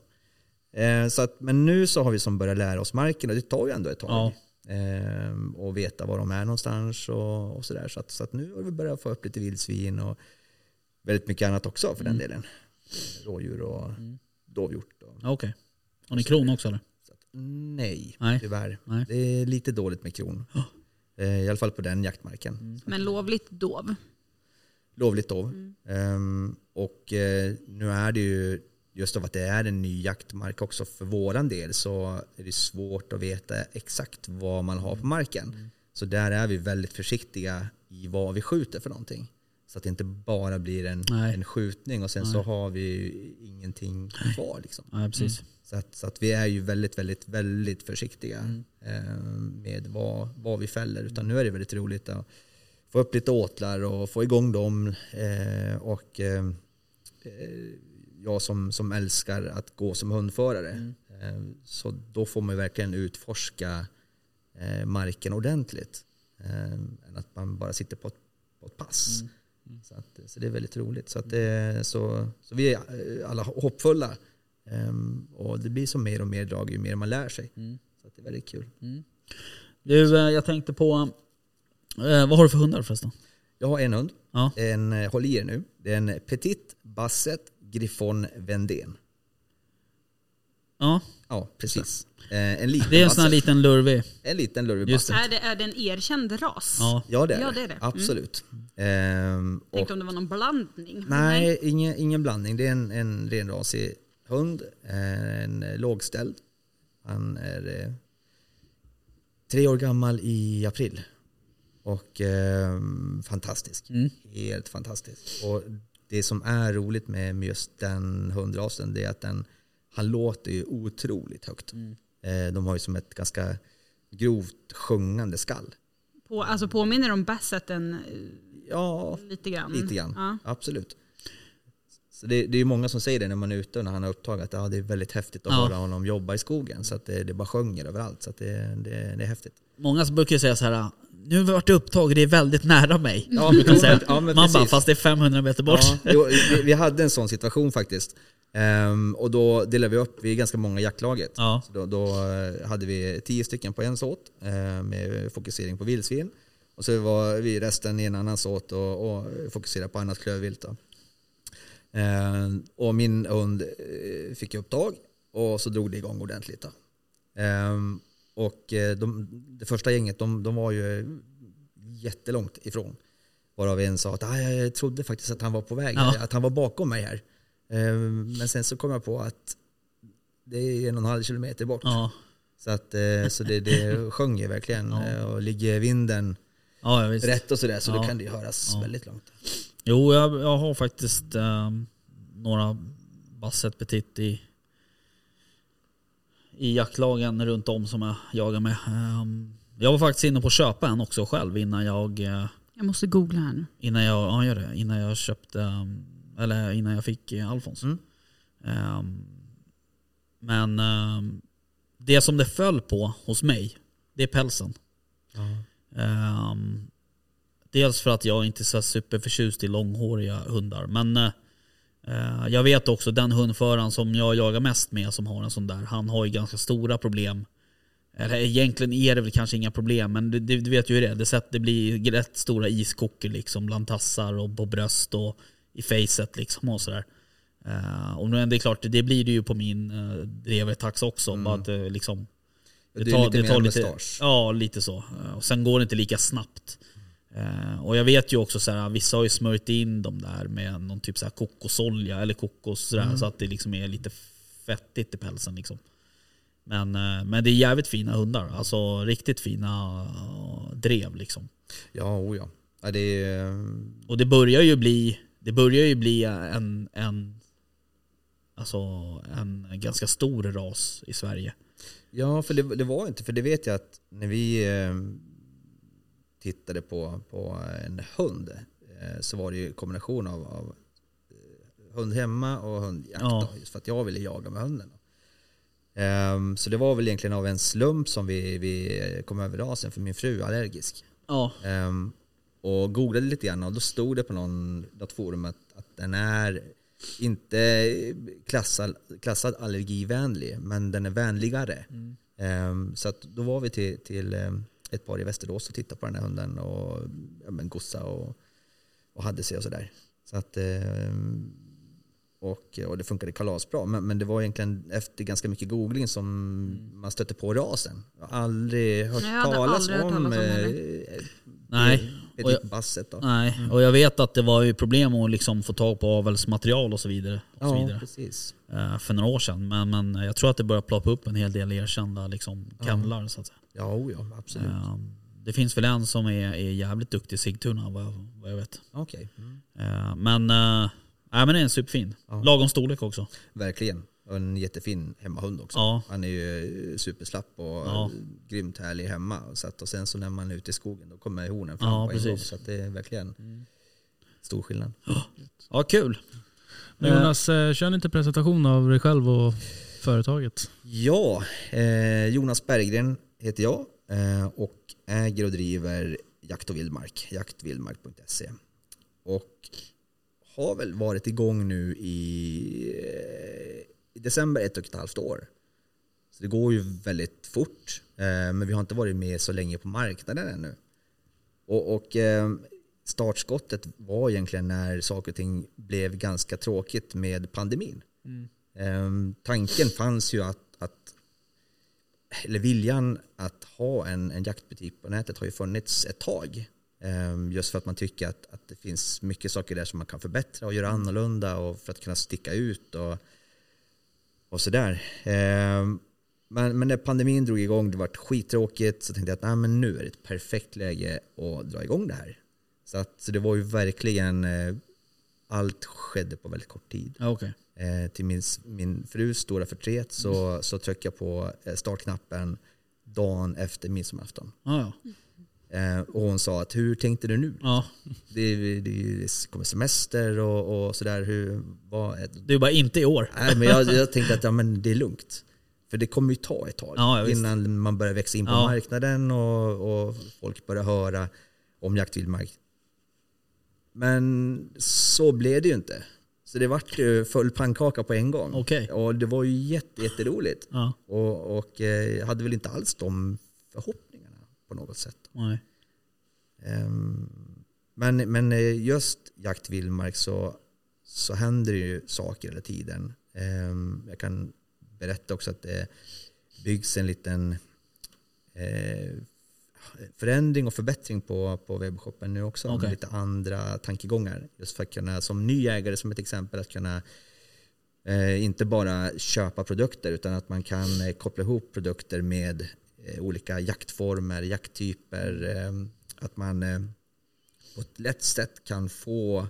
Eh, så att, men nu så har vi som börjat lära oss marken och det tar ju ändå ett tag. Ja. Eh, och veta var de är någonstans och, och sådär. Så, att, så att nu har vi börjat få upp lite vildsvin och väldigt mycket annat också för den delen. Rådjur och dovhjort. Och, Ja, Okej. Har ni kron också eller? Nej, Nej. tyvärr. Nej. Det är lite dåligt med kron. [gasps] Eh, I alla fall på den jaktmarken. Men lovligt dov. Lovligt dov. Ehm, och eh, nu är det ju, just av att det är en ny jaktmark också för våran del så är det svårt att veta exakt vad man har på marken. Så där är vi väldigt försiktiga i vad vi skjuter för någonting. Så att det inte bara blir en, Nej. en skjutning och sen så har vi ingenting kvar. Liksom. Nej precis. Så, att, så att vi är ju väldigt, väldigt, väldigt försiktiga eh, med vad, vad vi fäller. Utan nu är det väldigt roligt att få upp lite åtlar och få igång dem. Eh, och eh, jag som, som älskar att gå som hundförare. Eh, så då får man ju verkligen utforska eh, marken ordentligt. Än att man bara sitter på ett, på ett pass. Så, att, så det är väldigt roligt. Så, att det, så, så vi är alla hoppfulla. Ehm, och det blir som mer och mer drag ju mer man lär sig. Så att det är väldigt kul. Du, eh, jag tänkte på, eh, vad har du för hundar förresten? Jag har en hund. Ja. En, eh, håll i er nu. Det är en Petit Basset Griffon Vendén. Ja, Ja, precis. En liten det är en sån här basset. liten lurvig. En liten lurvig Just basset. Är det, är det en erkänd ras? Ja. Ja det är, Ja, det är det. Mm. Ehm, och, Tänkte om det var någon blandning. nej, ingen, ingen blandning. Det är en, en renrasig hund. eh, En lågställd. Han är eh, tre år gammal i april. Och eh, fantastisk. Helt fantastisk. Och det som är roligt med just den hundrasen det är att den, han låter ju otroligt högt. Eh, de har ju som ett ganska grovt sjungande skall. På, alltså påminner om Basseten eh, Ja, lite grann? lite grann. Ja. Absolut. Så det, det är ju många som säger det när man är ute och när han har upptag att ja, det är väldigt häftigt att Ja. höra honom jobba i skogen. Så att det, det bara sjunger överallt. Så att det, det, det är häftigt. Många brukar ju säga så här. nu har vi varit upptaget, det är väldigt nära mig. Ja, Brukar men- säga. ja, men Man bara, precis. fast det är 500 meter bort. Ja, vi, vi hade en sån situation faktiskt. Ehm, och då delade vi upp, vi är ganska många i jaktlaget. Ja. Så då, då eh, hade vi tio stycken på en såt eh, med fokusering på vildsvin. Och så var vi resten i en annan såt och, och fokuserade på annat klövvilt. Ehm, och min hund eh, fick upptag och så drog det igång ordentligt. Ehm, och eh, de, det första gänget de, de var ju jättelångt ifrån. Varav en sa att "Ah, jag trodde faktiskt att han var på väg, Ja. att han var bakom mig här. Ehm, Men sen så kom jag på att det är en och en halv kilometer bort. Ja, Så, att, eh, så det, det sjöng ju verkligen. Ja. Eh, Och ligger vinden ja visst. rätt och sådär så Ja. då kan det ju höras Ja. väldigt långt. Jo, jag, jag har faktiskt ehm, några Basset Petit i, i jaktlagen runt om som jag jagar med. Ehm, jag var faktiskt inne på att köpa en också själv innan jag, eh, Jag måste googla här nu. innan jag, ja, gör det, innan jag köpte, ehm, eller innan jag fick eh, Alfons. Mm. Ehm, men ehm, det som det föll på hos mig, det är pälsen. Ehm, dels för att jag inte är så superförtjust i långhåriga hundar. Men eh, jag vet också den hundföraren som jag jagar mest med som har en sån där, han har ju ganska stora problem. Eller egentligen är det väl kanske inga problem, men du, du vet ju hur det är. Det, sätt, det blir rätt stora iskockor liksom bland tassar och på bröst och i facet liksom och sådär. Uh, och nu, det är klart, det blir det ju på min uh, drevertax också. Bara att liksom... Det är lite mer mustasch. Ja, lite så. Eh, Och sen går det inte lika snabbt. Eh, Och jag vet ju också så här, vissa har ju smörjt in dem där med någon typ så här kokosolja eller kokos sådär, Mm. så att det liksom är lite fettigt i pälsen liksom. Men, eh, men det är jävligt fina hundar. Alltså riktigt fina drev liksom. Ja, oh ja. ja det är, Och det börjar ju bli, det börjar ju bli en, en alltså en ganska stor ras i Sverige. Ja, för det, det var inte, för det vet jag att när vi eh, tittade på, på en hund eh, så var det ju kombination av, av eh, hund hemma och hundjakt. Ja. Då, just för att jag ville jaga med hunden. Ehm, så det var väl egentligen av en slump som vi, vi kom över rasen för min fru är allergisk. Ja. Ehm, och googlade lite grann och då stod det på någon, något forum att, att den är inte klassad, klassad allergivänlig men den är vänligare. Ehm, så att då var vi till, till eh, ett par i Västerås och tittade på den här hunden och ja, men gossa och, och hade sig och sådär. Så att, um, och, och det funkade kalasbra. Men, men det var egentligen efter ganska mycket googling som man stötte på rasen. Jag har aldrig hört hade talas aldrig hört om, talas om eh, det. Nej. Och Petit jag- basset då. Nej, och jag vet att det var ju problem att liksom få tag på avelsmaterial och så vidare. Och så Ja, vidare. precis. eh, För några år sedan. Men, men jag tror att det börjar ploppa upp en hel del erkända liksom, kennlar så att säga. Ja, oh ja, absolut. Eh, Det finns väl en som är, är jävligt duktig i Sigtuna vad jag, vad jag vet. Okej, mm. Eh, Men, äh, nej, men det är en superfin. Ja. Lagom storlek också. verkligen. Och en jättefin hemmahund också. Ja. Han är ju superslapp och Ja. grymt härlig hemma. Så att, och sen så när man är ute i skogen då kommer hornen fram Ja, på en gång. precis. Så att det är verkligen stor skillnad. Ja, kul. Men Jonas, eh, kör en lite presentation av dig själv och företaget. Ja, eh, Jonas Berggren heter jag eh, och äger och driver Jakt och Vildmark, jaktvildmark.se. Och har väl varit igång nu i, eh, i december ett och ett halvt år. Så det går ju väldigt fort, eh, men vi har inte varit med så länge på marknaden ännu. Och, och eh, startskottet var egentligen när saker och ting blev ganska tråkigt med pandemin. Ehm, tanken fanns ju att, att, eller viljan att ha en, en jaktbutik på nätet har ju funnits ett tag. Ehm, just för att man tycker att, att det finns mycket saker där som man kan förbättra och göra annorlunda och för att kunna sticka ut och, och sådär. Ehm, men, men när pandemin drog igång, det var skittråkigt, så tänkte jag att Nej, men nu är det ett perfekt läge att dra igång det här. Så, att, så det var ju verkligen, eh, allt skedde på väldigt kort tid. Ja, okej. Eh, till min, min frus stora förtret så, Mm. så tryckte jag på eh, startknappen dagen efter midsommarafton. Ja, ja. Eh, och hon sa att hur tänkte du nu? ja. Det, det, det kommer semester och, och sådär. Hur, vad är bara inte i år. nej, men jag, jag tänkte att ja, men det är lugnt. För det kommer ju ta ett tag Ja, innan man börjar växa in på Ja. marknaden och, och folk börjar höra om jaktvildmark. Men så blev det ju inte. Så det vart ju full pannkaka på en gång. Okej. Och det var ju jätte, jätteroligt. Ja, Och, och eh, jag hade väl inte alls de förhoppningarna på något sätt. Nej. Ehm, Men, men eh, just jakt vildmark så, så händer det ju saker hela tiden. Ehm, Jag kan berätta också att det byggs en liten eh, förändring och förbättring på, på webbshoppen nu också. Okej. Med lite andra tankegångar. Just för att kunna, som ny ägare som ett exempel, att kunna eh, inte bara köpa produkter utan att man kan eh, koppla ihop produkter med olika jaktformer, jakttyper. Eh, att man eh, på ett lätt sätt kan få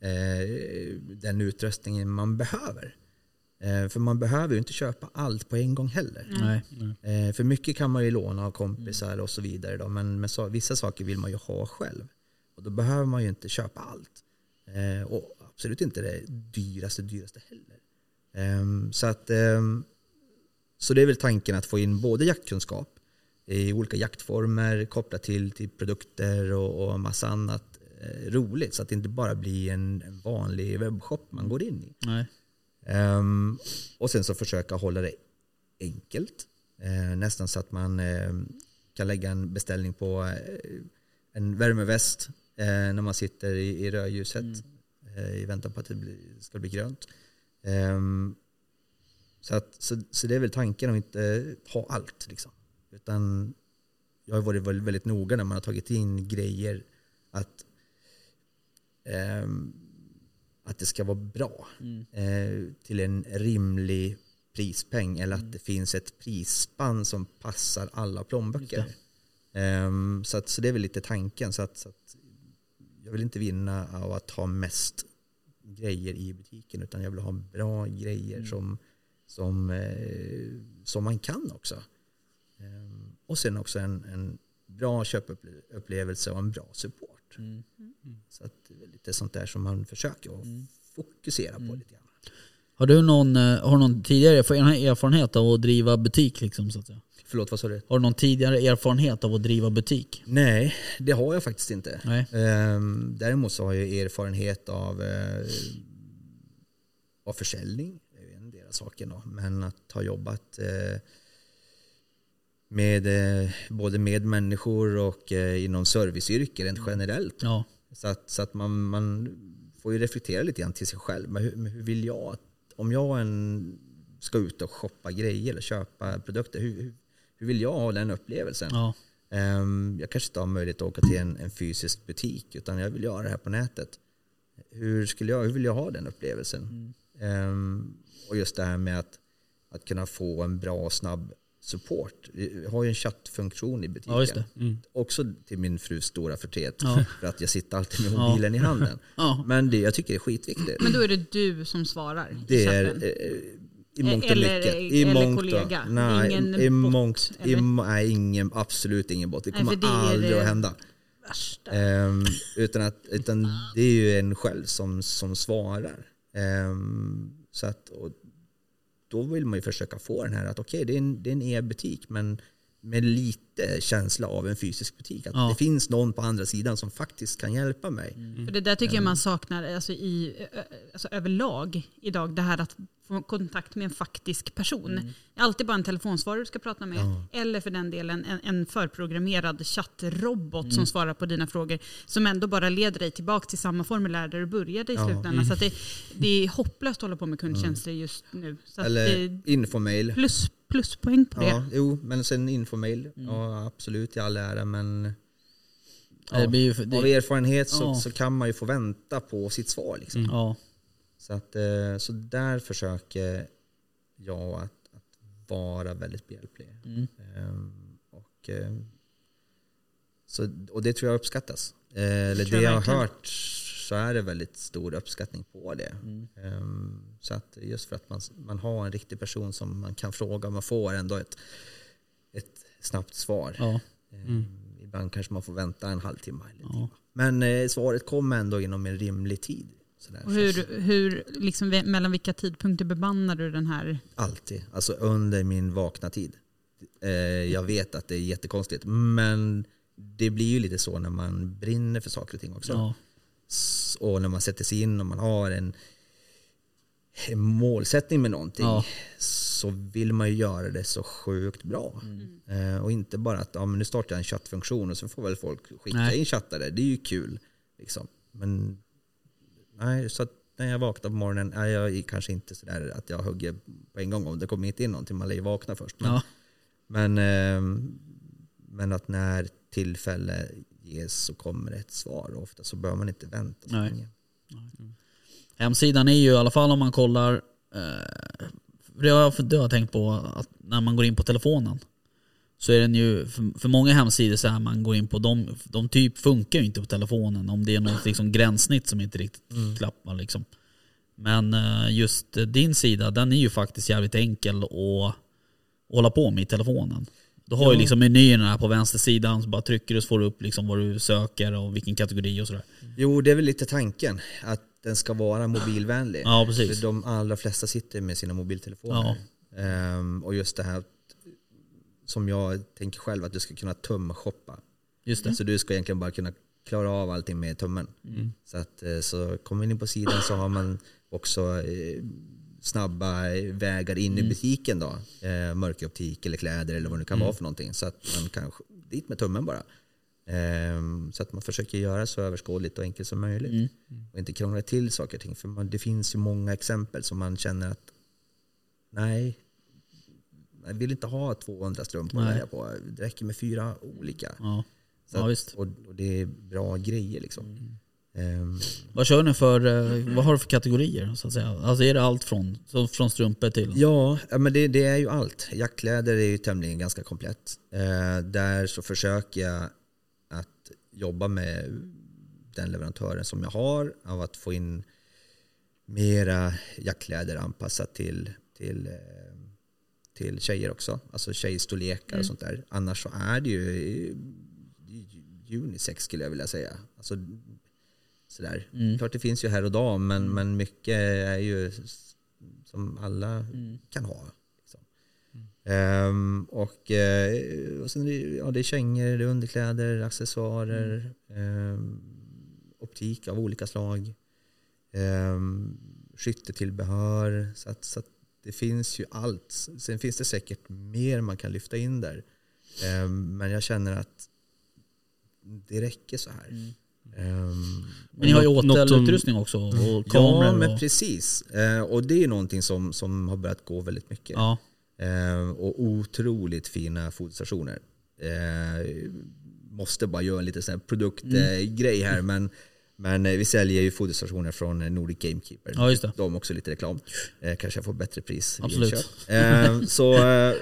eh, den utrustningen man behöver. Eh, för man behöver ju inte köpa allt på en gång heller. nej. Eh, för mycket kan man ju låna av kompisar och så vidare. Då, men, så, vissa saker vill man ju ha själv. Och då behöver man ju inte köpa allt. Eh, och absolut inte det dyraste, dyraste heller. Ehm, så, att, ehm, så det är väl tanken att få in både jaktkunskap i olika jaktformer kopplat till, till produkter och, och massa annat eh, roligt. Så att det inte bara blir en, en vanlig webbshop man går in i. Ehm, och sen så försöka hålla det enkelt. Eh, nästan så att man eh, kan lägga en beställning på eh, en värmeväst när man sitter i, i rödljuset eh, i väntan på att det blir, ska bli grönt. Ehm, så, att, så, så det är väl tanken att inte ha allt. Liksom. Utan jag har varit väldigt, väldigt noga när man har tagit in grejer att ehm, att det ska vara bra eh, till en rimlig prispeng eller att det finns ett prisspann som passar alla plånböcker. Ehm, så, att, så det är väl lite tanken. Så att, så att jag vill inte vinna av att ha mest grejer i butiken utan jag vill ha bra grejer Mm. som, som, eh, som man kan också. Ehm, och sen också en, en bra köpupplevelse och en bra support. Mm. Så att det är lite sånt där som man försöker att Mm. fokusera på lite grann. Har du någon, eh, har någon tidigare erf- erfarenhet av att driva butik? Liksom, så att säga? Förlåt, vad sa du? Har du någon tidigare erfarenhet av att driva butik? Nej, det har jag faktiskt inte. Nej. Ehm, däremot så har jag erfarenhet av, eh, av försäljning. Saken då. Men att ha jobbat eh, med, eh, både med människor och eh, inom serviceyrken rent generellt. Ja. Så att, så att man, man får ju reflektera lite grann till sig själv. Men hur, hur vill jag, att- om jag en, ska ut och shoppa grejer eller köpa produkter, hur, hur, vill jag ha den upplevelsen? ja. Ehm, jag kanske inte har möjlighet att åka till en, en fysisk butik utan jag vill göra det här på nätet. Hur, skulle jag, hur vill jag ha den upplevelsen? Ehm, och just det här med att, att kunna få en bra och snabb support. Vi har ju en chattfunktion i butiken. ja, just det. Också till min frus stora förtret. Ja. [laughs] För att jag sitter alltid med Ja. mobilen i handen. [laughs] Ja. Men det, jag tycker det är skitviktigt. Men då är det du som svarar i Det är eh, i mångt och Eller- mycket. I eller mångt och- kollega. Nej, Ingen i bot, mångt, i, eller? må- nej, ingen, absolut ingen bot. Det Nej, kommer för det aldrig det att hända. Ehm, utan, att, utan det är ju en själv som, som svarar. Ehm, så att, och då vill man ju försöka få den här att okej, okay, det är en e-butik men med lite känsla av en fysisk butik. Att Ja. det finns någon på andra sidan som faktiskt kan hjälpa mig. För det där tycker jag man saknar alltså i, alltså överlag idag. Det här att få kontakt med en faktisk person. Mm. Det är alltid bara en telefonsvarare du ska prata med. Eller för den delen en, en förprogrammerad chattrobot Mm. som svarar på dina frågor. Som ändå bara leder dig tillbaka till samma formulär där du började i Ja. slutändan. Så att det, det är hopplöst att hålla på med kundtjänster just nu. Så Eller det, infomail. plus, pluspoäng på det. Ja, jo, men sen infomail. Mm. Ja, absolut i all ära men Det blir ju för, det, av erfarenhet så, Ja. så kan man ju få vänta på sitt svar. Liksom. ja. Så, att, eh, så där försöker jag att, att vara väldigt behjälplig. Mm. Ehm, och, eh, så, och det tror jag uppskattas. Eh, eller tror det jag jag har hört så är det väldigt stor uppskattning på det. Mm. Ehm, så att just för att man, man har en riktig person som man kan fråga och man får ändå ett, ett snabbt svar. Ja. Ehm, Ibland kanske man får vänta en halvtimme eller Ja. Men eh, svaret kommer ändå inom en rimlig tid. Sådär. Och hur, hur, liksom, mellan vilka tidpunkter bemannar du den här? Alltid. Alltså under min vakna tid. Eh, jag vet att det är jättekonstigt. Men det blir ju lite så när man brinner för saker och ting också. Ja. Och när man sätter sig in och man har en, en målsättning med någonting. Ja. Så vill man ju göra det så sjukt bra. Eh, och inte bara att ja, men nu startar jag en chattfunktion och så får väl folk skicka Nej. in chattare. Det är ju kul. Liksom. Men nej, så att när jag vaknar på morgonen är jag kanske inte sådär att jag hugger på en gång om det kommer inte in någonting. Man lär ju vakna först. Men, Ja. men, ehm, men att när tillfälle ges så kommer det ett svar. Och ofta så behöver man inte vänta så länge. Hemsidan är ju i alla fall om man kollar, eh, det, har jag, det har jag tänkt på, att när man går in på telefonen så är den ju, för, för många hemsidor så här man går in på, de, de typ funkar ju inte på telefonen om det är något liksom gränssnitt som inte riktigt klappar liksom. Men eh, just din sida, den är ju faktiskt jävligt enkel att hålla på med i telefonen. Du har ju Ja. liksom menyerna på vänstersidan, så bara trycker du så får du upp liksom vad du söker och vilken kategori och sådär. Jo, det är väl lite tanken. Att den ska vara mobilvänlig. Ja precis. För de allra flesta sitter med sina mobiltelefoner. Ehm, och just det här som jag tänker själv, att du ska kunna tumshoppa. Just det. Så du ska egentligen bara kunna klara av allting med tummen. Så, att, eh, så kommer man in på sidan så har man också eh, snabba vägar in i butiken då. Eh, mörkeroptik eller kläder eller vad det kan vara för någonting. Så att man kan dit med tummen bara. Ehm, så att man försöker göra så överskådligt och enkelt som möjligt. Och inte krångla till saker och ting. För man, det finns ju många exempel som man känner att nej, jag vill inte ha 200 strumpor att välja på. Det räcker med fyra olika. Ja. Ja, att- visst. Och, och det är bra grejer liksom. Ehm, Vad kör ni för, eh, vad har du för kategorier så att säga? Alltså är det allt från, så från strumpor till? ja, men det, det är ju allt. Jackkläder är ju tämligen ganska komplett. Eh, där så försöker jag att jobba med den leverantören som jag har av att få in mera jackkläder anpassat till, till, eh, till tjejer också. Alltså tjejstorlekar och sånt där. Annars så är det ju unisex skulle jag vilja säga. Alltså, sådär. Klart det finns ju här och där men, men mycket är ju som alla kan ha. Liksom. Ehm, och, eh, och sen är det, ja, det är kängor, det är underkläder, accessoarer, ehm, optik av olika slag, um, skyttetillbehör. Så att, så att det finns ju allt. Sen finns det säkert mer man kan lyfta in där. Men jag känner att det räcker så här. Ehm, Men ni har ju åtelutrustning också och ja, kameror. men och, precis. Eh, och det är någonting som, som har börjat gå väldigt mycket. ja. Eh, och otroligt fina fotstationer. Eh, måste bara göra en liten produktgrej här men, men eh, vi säljer ju foderstationer från Nordic Gamekeeper. ja, just det. De också lite reklam. Eh, kanske jag får bättre pris Absolut. [laughs] så eh,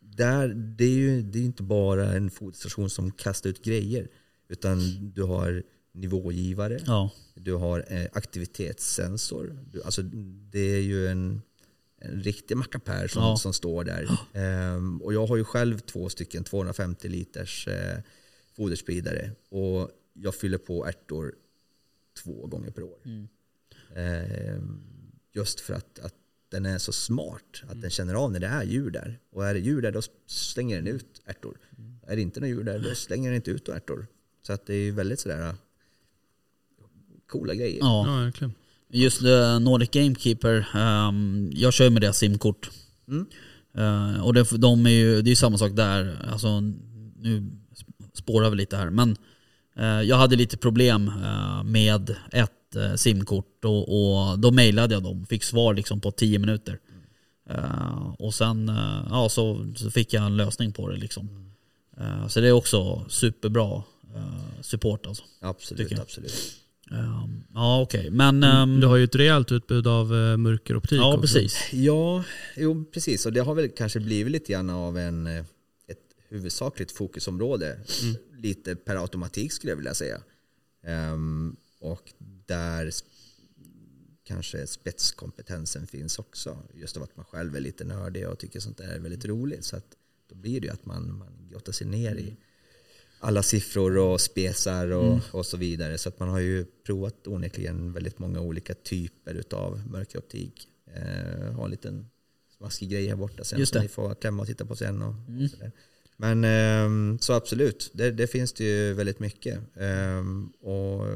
där, det är ju det är inte bara en foderstation som kastar ut grejer. Utan du har nivågivare, Ja. du har eh, aktivitetssensor. Du, alltså, det är ju en, en riktig mackapär som, Ja. som står där. Ehm, och jag har ju själv två stycken 250 liters eh, foderspridare. Och jag fyller på ärtor två gånger per år. Mm. Ehm, just för att, att den är så smart. Att den känner av när det är djur där. Och är det djur där då slänger den ut ärtor. Är det inte några djur där då slänger den inte ut ärtor. Så att det är ju väldigt sådär äh, coola grejer. ja. Ja, verkligen. Just uh, Nordic Gamekeeper, ehm, jag kör med deras simkort. Mm. Eh, och det, de är ju, det är ju samma sak där. Alltså, nu spårar vi lite här. Men eh, jag hade lite problem eh, med ett simkort och, och då mejlade jag dem. Fick svar liksom på 10 minuter. Eh, och sen ja, så, så fick jag en lösning på det. Liksom. Eh, så det är också superbra support alltså. Absolut, absolut. Ehm, ja okej, men... ehm, Du har ju ett rejält utbud av uh, mörkeroptik ja också. precis. Ja, jo, precis. Och det har väl kanske blivit lite grann av en, eh, ett huvudsakligt fokusområde. Lite per automatik skulle jag vilja säga. Ehm, och där kanske spetskompetensen finns också. Just av att man själv är lite nördig och tycker sånt där är väldigt roligt. Så att då blir det ju att man, man grottar sig ner i alla siffror och spesar och, och så vidare. Så att man har ju provat onekligen väldigt många olika typer av mörkeroptik. Eh, har en liten smaskig grej här borta sen som ni får klämma och titta på sen. Och, sådär. Men ehm, så absolut, det, det finns det ju väldigt mycket. Ehm, och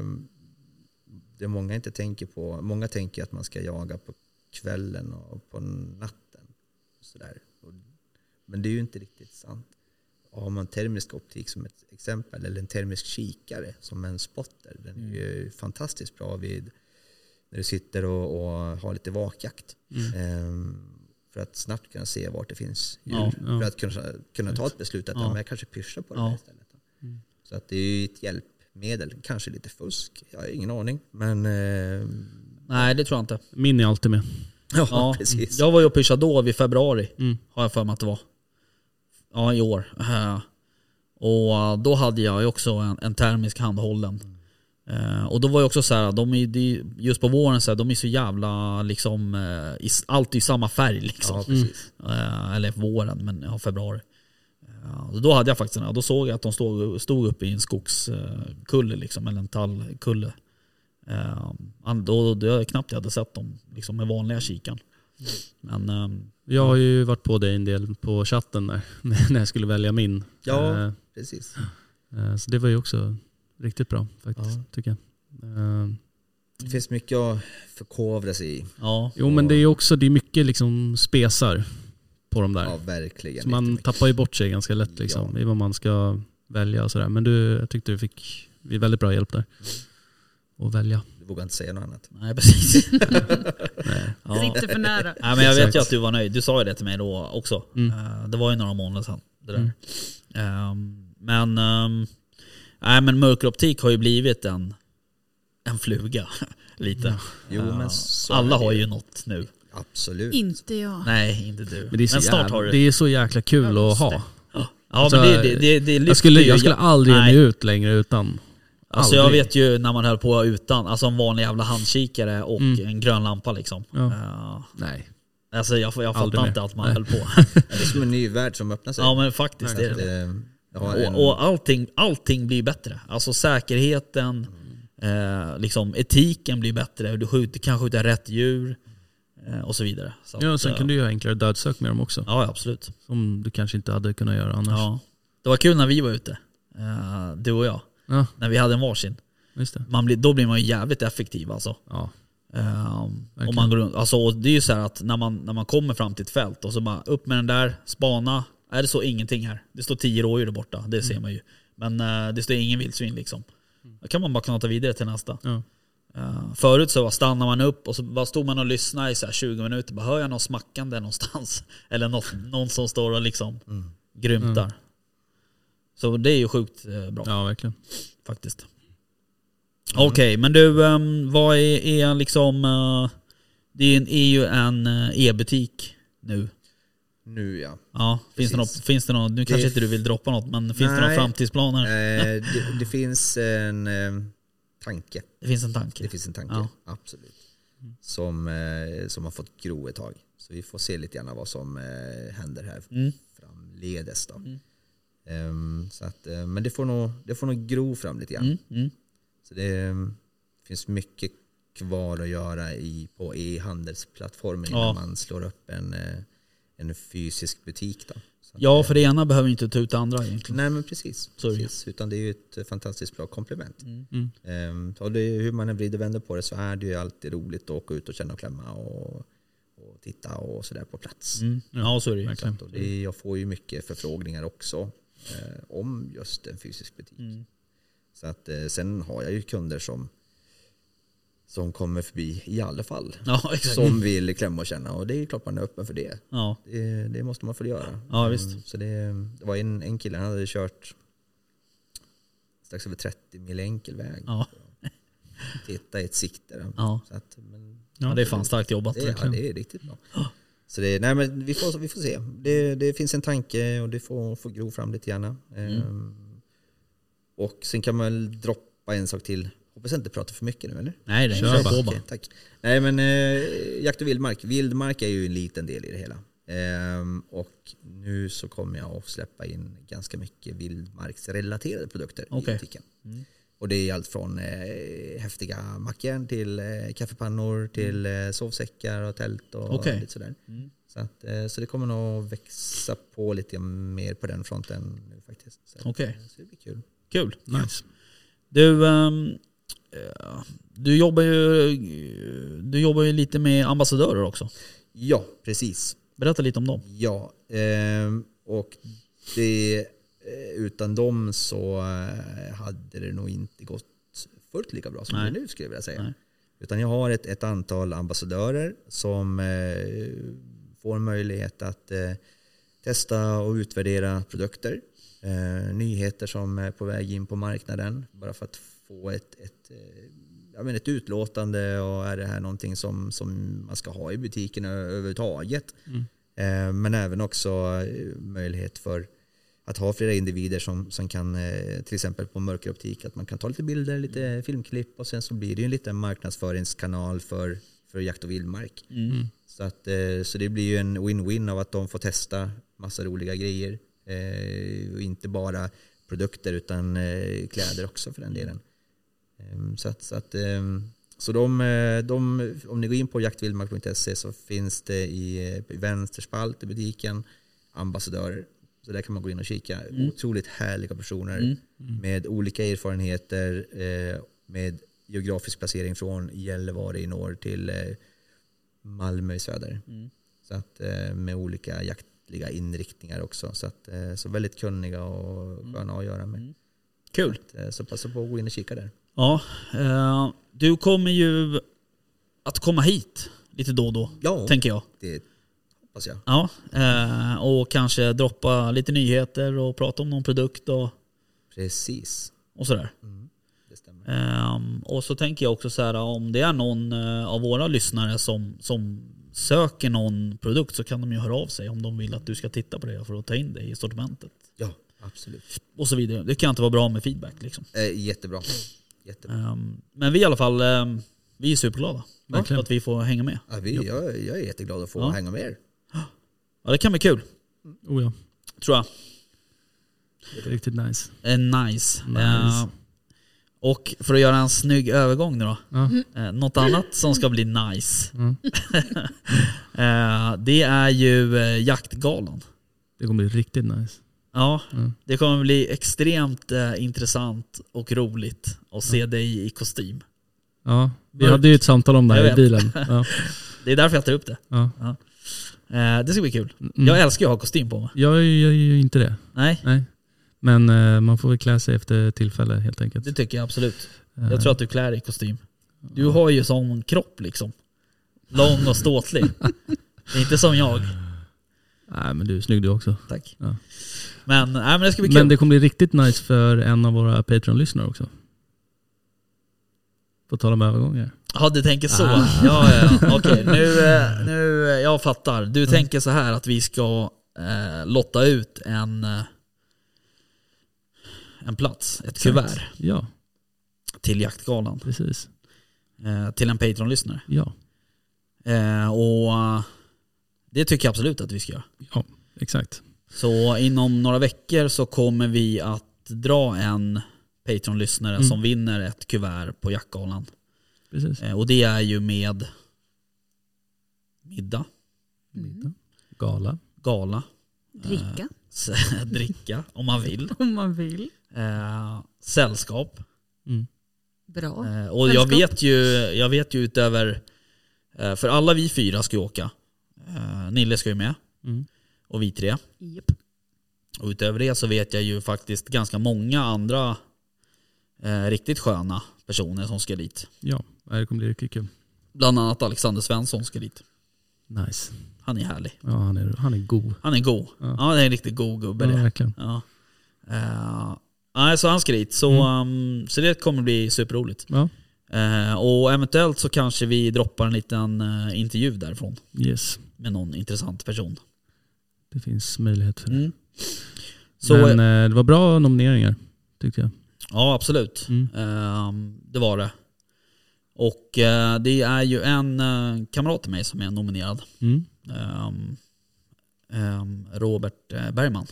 det många inte tänker på, många tänker att man ska jaga på kvällen och på natten. Och sådär. Men det är ju inte riktigt sant. Har man termisk optik som ett exempel eller en termisk kikare som en spotter, den är ju fantastiskt bra vid när du sitter och, och har lite vakjakt. Ehm, för att snabbt kunna se vart det finns djur. Ja, ja. För att kunna, kunna ta ett beslut att Ja. jag kanske pyschar på det här istället. Så att det är ju ett hjälpmedel, kanske lite fusk, jag har ingen aning. Men eh, Nej det tror jag inte. Min är alltid med. [laughs] ja, Ja, precis. Jag var ju och pyschade då i februari, Mm. har jag för mig att det var. Ja, i år. Eh, Och då hade jag ju också en, en termisk handhållen. Eh, och då var ju också så här, de är, just på våren så här, de är så jävla liksom, eh, i, alltid i samma färg liksom. Ja, precis. Eh, eller våren, men ja, februari. Då hade jag faktiskt en, då såg jag att de stod, stod uppe i en skogskulle liksom, eller en tallkulle. Då, då jag knappt jag hade sett dem liksom, med vanliga kikan. Men ehm, Jag har ju varit på dig en del på chatten där, [laughs] när jag skulle välja min. Ja. Eh, precis. eh, Så det var ju också riktigt bra faktiskt, Ja. tycker jag. Eh, Det finns mycket att förkovra sig i. ja, Jo men det är också, det är mycket liksom spesar på de där. Ja, verkligen. så man tappar ju bort sig ganska lätt liksom, Ja. i vad man ska välja och sådär. Men du, jag tyckte du fick väldigt bra hjälp där. Att välja. Vågar inte säga något annat. nej precis. [laughs] Nej. ja. Sitter för nära. Nej, men jag vet ju att du var nöjd. Du sa ju det till mig då också. Mm. Eh, det var ju några månader sedan. Det där. Mm. Ehm, men, um, nej, men mörkeroptik har ju blivit en, en fluga. [laughs] Lite. Jo, Eh, men så alla har ju. något nu. Absolut. Inte jag. Nej, inte du. Men det är, så snart jävla, har du. det är så jäkla kul Ja, att ha. det. Ja, Alltså, men det, det, det, det lyfter Jag skulle, jag aldrig ge mig ut längre utan Alltså jag vet ju när man höll på utan, alltså en vanlig jävla handkikare och Mm. en grön lampa liksom. Ja. Eh, Nej. alltså jag, jag fattar inte att man Nej. höll på. [laughs] Det är som en ny värld som öppnar sig. ja men faktiskt, det är Att, det. eh, Och, och allting, allting blir bättre. Alltså säkerheten, eh, liksom etiken blir bättre, du skjuter, kan skjuta rätt djur eh, och så vidare. Så Ja, och att, sen eh, kan du göra enklare dödsök med dem också. Ja absolut. Som du kanske inte hade kunnat göra annars. Ja. Det var kul när vi var ute, eh, du och jag. Ja, När vi hade en varsin. Man blir, då blir man ju jävligt effektiv alltså. Ja. Um, om man går runt, alltså, och det är ju så här att när man, när man kommer fram till ett fält och så bara upp med den där, spana. Är det så ingenting här? Det står tio rådjur där borta, det ser man ju. Men eh, det står ingen vildsvin liksom. Då kan man bara knata vidare till nästa. Ja. Eh, förut så stannar man upp och så bara stod man och lyssnade i så här 20 minuter. Bara, hör jag något smackande någonstans? [laughs] Eller något, någon som står och liksom grymtar. Så det är ju sjukt eh, bra ja, verkligen. faktiskt. Okej, men du, ehm, vad är, är liksom... eh, det är, en, är ju en eh, e-butik nu. nu ja. Ja, finns det, något, Precis. finns det något, nu kanske Det- inte du vill droppa något, men finns det några Nej. framtidsplaner? Eh, det, det finns en eh, tanke. Det finns en tanke. Det finns en tanke, Ja. absolut. Som, eh, som har fått gro ett tag. Så vi får se lite grann vad som eh, händer här Mm. framledes. Då. Ehm, så att, eh, men det får, nog, det får nog gro fram lite grann. Mm, mm. Så det eh, finns mycket kvar att göra i, på e-handelsplattformen innan Ja. man slår upp en, eh, en fysisk butik. Då. Ja, för det ena behöver inte ta ut det andra egentligen. Nej men precis. Precis. Utan det är ju ett fantastiskt bra komplement. Mm. Ehm, och det, hur man än vrider och vänder på det så är det ju alltid roligt att åka ut och känna och klämma och, och titta och sådär på plats. Mm. Ja, så är ju. Det, jag får ju mycket förfrågningar också eh, om just en fysisk butik. Mm. Så att, eh, sen har jag ju kunder som, som kommer förbi i alla fall. Ja, [laughs] exakt. Som vill klämma och känna och det är ju klart man är öppen för det. Ja. Det, det måste man få göra. Ja, visst. Mm, Så det, det var en, en kille, han hade kört strax över 30 mil enkel väg. Ja. Titta i ett sikte. Ja. Så att, men, ja, det är fan starkt jobbat. det, ja, det är riktigt bra. [gasps] Så det, nej, men vi, får, vi får se. Det, det finns en tanke och det får, får gro fram lite grann. Mm. Ehm, och sen kan man droppa en sak till. Hoppas jag inte pratar för mycket nu eller? Nej, nej, Kör bara. Okej, tack. Nej men eh, jakt och vildmark. Vildmark är ju en liten del i det hela. Ehm, och nu så kommer jag att släppa in ganska mycket vildmarksrelaterade produkter Okej. i butiken. Och det är allt från eh, häftiga mackjärn till eh, kaffepannor till eh, sovsäckar och tält och Okej. lite sådär. Mm. Så, att, eh, så det kommer nog växa på lite mer på den fronten nu faktiskt. Okej. eh, så det blir kul. Kul. Nice. Du, ehm, eh, du, jobbar ju, du jobbar ju lite med ambassadörer också. Ja, precis. Berätta lite om dem. Ja, ehm, och det, utan dem så eh, hade det nog inte gått fullt lika bra som Nej. det nu skulle jag vilja säga. Nej. Utan jag har ett, ett antal ambassadörer som eh, får möjlighet att eh, testa och utvärdera produkter. Eh, nyheter som är på väg in på marknaden. Bara för att få ett, ett, eh, jag menar ett utlåtande och är det här någonting som, som man ska ha i butiken överhuvudtaget. Eh, men även också eh, möjlighet för att ha flera individer som, som kan, eh, till exempel på mörkeroptik, att man kan ta lite bilder, lite filmklipp och sen så blir det ju en liten marknadsföringskanal för, för jakt och vildmark. Så, att, eh, så det blir ju en win-win av att de får testa massa roliga grejer. Eh, och inte bara produkter utan kläder också för den delen. Ehm, Så, att, så, att, ehm, så de, de, om ni går in på jaktvildmark.se så finns det i, i vänster spalt i butiken ambassadörer. Så där kan man gå in och kika. Otroligt härliga personer med olika erfarenheter, eh, med geografisk placering från Gällivare i norr till eh, Malmö i söder. Så att, eh, med olika jaktliga inriktningar också. Så, att, eh, så väldigt kunniga och sköna att göra med. Kul. Eh, Så passa på att gå in och kika där. Ja, eh, du kommer ju att komma hit lite då och då, Ja, tänker jag. det hoppas jag. Ja, eh, och kanske droppa lite nyheter och prata om någon produkt och, Precis. och sådär. Det stämmer. Ehm, och så tänker jag också så här om det är någon eh, av våra lyssnare som, som söker någon produkt så kan de ju höra av sig om de vill att du ska titta på det för att ta in det i sortimentet. Ja, absolut. Och så vidare. Det kan inte vara bra med feedback liksom. Eh, jättebra. jättebra. Ehm, men vi i alla fall, ehm, vi är superglada för Verkligen. att vi får hänga med. Ja, vi, jag, jag är jätteglad att få Ja. hänga med er. Ja, det kan bli kul, Oh ja, tror jag. riktigt nice. Eh, nice. Nice. Eh, och för att göra en snygg övergång nu då. Ja. Eh, något annat som ska bli nice. Mm. [laughs] eh, det är ju eh, jaktgalan. Det kommer bli riktigt nice. Ja, Mm. det kommer bli extremt eh, intressant och roligt att se dig i kostym. Ja, vi hade ju ett samtal om det här i bilen. [laughs] Ja. Det är därför jag tar upp det. Ja. Eh, det ska bli kul. Mm. Jag älskar ju att ha kostym på mig. Jag är ju inte det. Nej, Nej. Men eh, man får väl klä sig efter tillfälle helt enkelt. det tycker jag absolut. Eh, Jag tror att du klär dig i kostym. Du har ju sån kropp liksom. Lång och ståtlig. Det [laughs] är inte som jag. Nej men du är snygg du också. Tack. Ja. Men, nej, men det ska bli kul. Men det kommer bli riktigt nice för en av våra Patreon-lyssnare också. På tal om övergångar. Ja du tänker så. Ah. Ja, ja, ja. okej. Nu, eh, nu, eh, jag fattar. Du tänker så här att vi ska eh, lotta ut en, eh, en plats, ett kuvert Ja, till jaktgalan. precis. Eh, till en Patreon-lyssnare. Ja, Eh, och det tycker jag absolut att vi ska göra. ja exakt. Så inom några veckor så kommer vi att dra en Patreon-lyssnare Mm. som vinner ett kuvert på jaktgalan. Precis. Eh, och det är ju med middag, Middag. Gala. gala, Dricka s- [laughs] dricka om man vill, [laughs] om man vill. eh, sällskap. Mm. Bra. Eh, och jag vet, ju, jag vet ju utöver, eh, för alla vi fyra ska ju åka. Eh, Nille ska ju med Mm. och vi tre. Japp. Och utöver det så vet jag ju faktiskt ganska många andra eh, riktigt sköna personer som ska dit. Ja, det kommer bli riktigt kul. Bland annat Alexander Svensson ska dit. Nice. Han är härlig. Ja, han är, han är god. Han är god. Ja. Ja, det är en riktigt god gubbe Ja, det. verkligen. Ja. Nej, så han ska dit. Så, um, så det kommer bli superroligt. Ja, Eh, och eventuellt så kanske vi droppar en liten eh, intervju därifrån yes. med någon intressant person. Det finns möjlighet för det. Mm. Så, Men eh, det var bra nomineringar, tyckte jag. ja, absolut. Mm. Ehm, det var det. Och eh, det är ju en eh, kamrat till mig som är nominerad. Mm. Ehm, ehm, Robert eh, Bergman.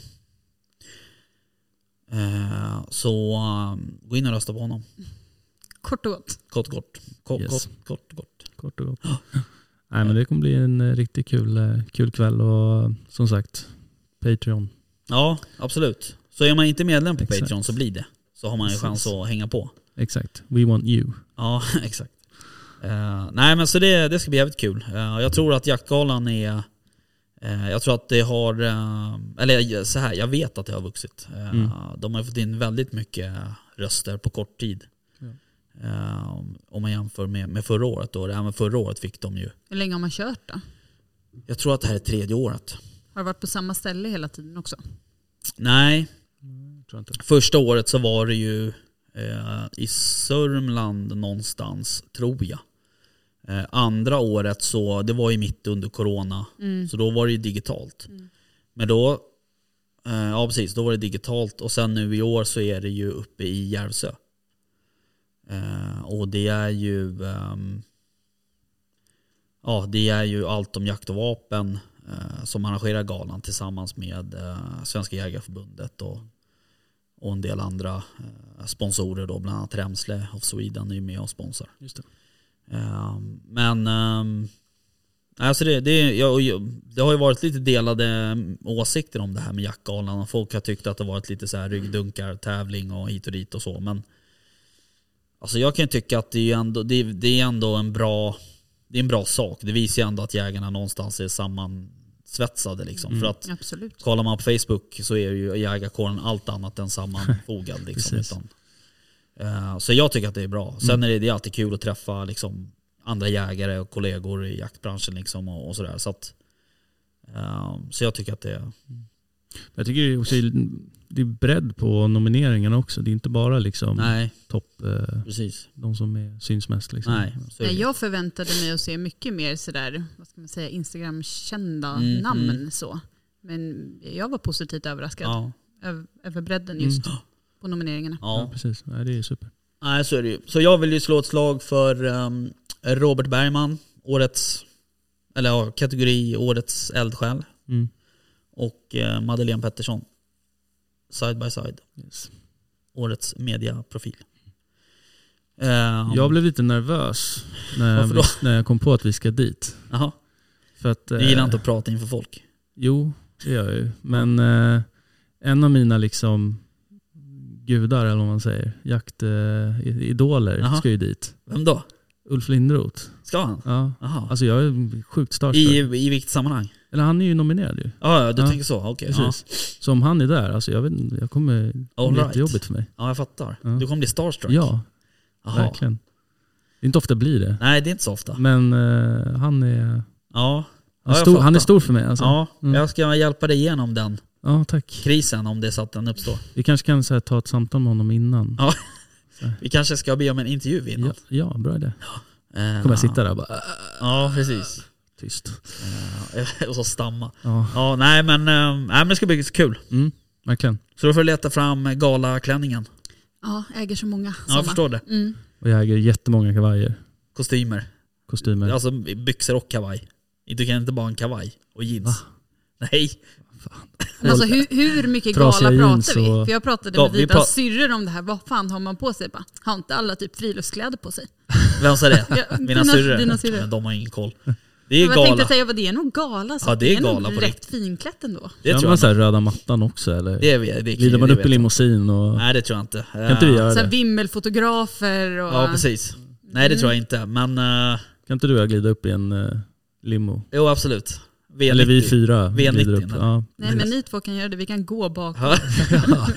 Eh, så ehm, gå in och rösta på honom. Kort och gott. Kort kort. Kort Yes. kort, kort, kort. Kort och gott. Nej men det kommer bli en riktigt kul, kul kväll och som sagt, Patreon. Ja, absolut. Så är man inte medlem på Exakt. Patreon så blir det. Så har man ju chans att hänga på. Exakt. We want you. Ja, [laughs] exakt. Eh, nej men så det, det ska bli jävligt kul. Eh, jag tror att jaktgalan är... eh, jag tror att det har... eller så här, jag vet att det har vuxit. Mm. De har fått in väldigt mycket röster på kort tid. Eh, om man jämför med, med förra året då. Även förra året fick de ju... Hur länge har man kört då? Jag tror att det här är tredje året. Har det varit på samma ställe hela tiden också? Nej, inte. första året så var det ju i Sörmland någonstans, tror jag. Eh, andra året så, det var ju mitt under corona, Mm. så då var det ju digitalt. Men då, eh, ja precis, då var det digitalt och sen nu i år så är det ju uppe i Järvsö. Eh, och det är ju, ehm, ja det är ju allt om jakt och vapen som arrangerar galan tillsammans med Svenska Jägareförbundet och, och en del andra sponsorer då, bland annat Remsle of Sweden är ju med och sponsrar. Just det. Ehm, men um, alltså det, det, jag, det har ju varit lite delade åsikter om det här med jaktgalan och folk har tyckt att det varit lite så här ryggdunkar, tävling och hit och dit och så. Men alltså jag kan ju tycka att det är, ändå, det, det är ändå en bra, det är en bra sak. Det visar ju ändå att jägarna någonstans är sammansvetsade liksom. För att Absolut. kollar man på Facebook så är ju jägarkåren allt annat än sammanfogad. [laughs] liksom, Eh, så jag tycker att det är bra. Sen är det, det är alltid kul att träffa liksom, andra jägare och kollegor i jaktbranschen liksom, och, och sådär. Så, att, eh, så jag tycker att det är... Jag tycker det är också det är bredd på nomineringarna också. Det är inte bara liksom Nej, topp, eh, precis. de som är, syns mest. Liksom. Nej. Nej, jag förväntade mig att se mycket mer sådär, vad ska man säga, Instagram-kända Mm, namn mm. så. Men jag var positivt överraskad Ja. över, över bredden just Mm. På nomineringarna. Ja, Ja, precis. Nej, det är ju super. nej så är det ju. Så jag vill ju slå ett slag för ehm, Robert Bergman, årets, eller ja, kategori årets eldsjäl. Mm. Och eh, Madeleine Pettersson, side by side, Yes. årets mediaprofil. Ehm, Jag blev lite nervös när jag, när jag kom på att vi ska dit. Jaha, För att, du gillar eh, inte att prata inför folk? Jo, det gör jag ju. Men eh, en av mina liksom gudar, eller vad man säger, jaktidoler Jaha. ska ju dit. Vem då? Ulf Lindroth. Ska han? Ja. Jaha. Alltså jag är sjukt stark I, I vilket sammanhang? Eller han är ju nominerad ju. Ja, ja, du Ja, tänker så. Okej. Ja. Precis. Så om han är där, alltså jag, vet, jag kommer, All blir right. jättejobbigt för mig. ja, jag fattar. Ja. Du kommer bli starstruck? Ja, Jaha. verkligen. Det är inte ofta blir det. Nej, det är inte så ofta. Men eh, han, är, Ja, han, stor, han är stor för mig alltså. ja Mm. jag ska hjälpa dig igenom den Ja, tack. krisen om det är så att den uppstår. Vi kanske kan så här, ta ett samtal med honom innan. Ja. Vi kanske ska be om en intervju innan. Ja, ja bra idé. Eh, Kommer jag sitta där och bara Ja, precis. tyst. Eh, [laughs] och så stamma. Ja, Ja, nej men, eh, nej, men det ska bli så kul. mm, verkligen. Så då får du leta fram galaklänningen. Ja, äger så många Ja, jag förstår det. Mm. Och jag äger jättemånga kavajer, Kostymer. kostymer. Alltså byxor och kavaj. Du kan inte bara ha en kavaj och jeans. Va? Nej. Men Alltså hur, hur mycket Trasiga gala pratar vi? och- För jag pratade Ja, med vi Vidas pra- syrror om det här. Vad fan har man på sig? Bara, har inte alla typ friluftskläder på sig? Vem sa det? [laughs] Ja, Mina syrror? dina syrror. Men de har ingen koll. Det är Men jag tänkte gala. säga vad det är nog gala. Så Ja, det är nog gala på rätt finklätt ändå. Det tror man jag här röda mattan också eller? Det vet det, Glider man det upp i limousin och... Nej det tror jag inte. Kan inte vi göra Så här det? vimmelfotografer och... Ja precis. Nej det tror jag inte. Men eh, Kan inte du och jag glida upp i en uh, limo? jo absolut. V90. Eller vi fyra V90 glider upp. eller? Ja. Nej men ni två kan göra det, vi kan gå bak. Ja. [laughs]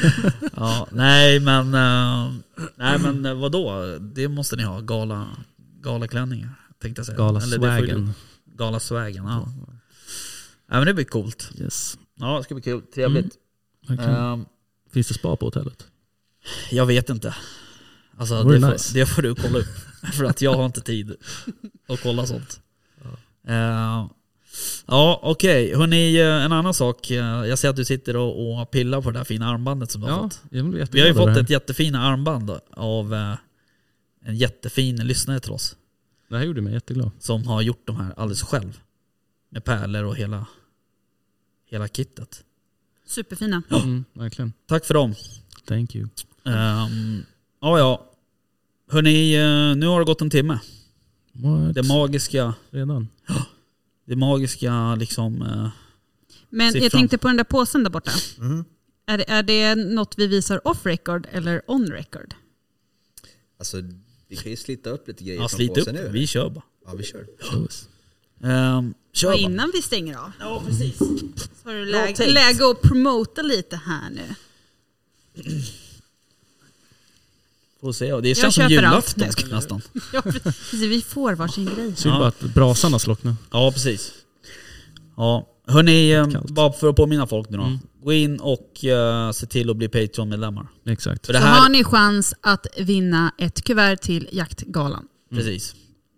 ja, nej men, eh, nej men eh, vadå? Det måste ni ha. Gala, galaklänningar tänkte jag säga. Eller det får ju Galaswagen. du- Galaswagen, ja. ja. men det blir coolt. Yes. Ja det ska bli kul. Trevligt. Verkligen. Ehm, Finns det spa på hotellet? jag vet inte. Alltså det får, nice. det får du kolla upp. [laughs] För att jag har inte tid att kolla sånt. Ja, ja okej. Hörni, eh, en annan sak. Eh, Jag ser att du sitter och, och pillar på det där fina armbandet som du har Ja, fått. jag blir Vi har ju fått ett här. jättefina armband av eh, en jättefin lyssnare till oss. Det här gjorde mig jätteglad. Som har gjort de här alldeles själv. Med pärlor och hela, hela kittet. Superfina. Mm, verkligen. Tack för dem. Thank you. Um, ja, ja. Hörni, nu har det gått en timme. What? Det magiska, Redan? Det magiska liksom... eh, Men Siffran. jag tänkte på den där påsen där borta. Mhm. Är, det- är det något vi visar off record eller on record? Alltså, vi kan ju slita upp lite grejer ja, från slit upp påsen nu. eller? Vi kör bara. Ja, vi kör. Um, kör Och bara. innan vi stänger av Ja, precis. så har du läge, läge att promota lite här nu. Får se. Det känns som allt. julafton nästan. [laughs] Ja, precis. Vi får varsin grej. Synd bara att brasan har slocknat. Ja, precis. Ja, hörni, eh, bara för att påminna folk nu då. Mm. Gå in och eh, se till att bli Patreon-medlemmar. Exakt. För det Så här, har ni chans att vinna ett kuvert till Jaktgalan. precis.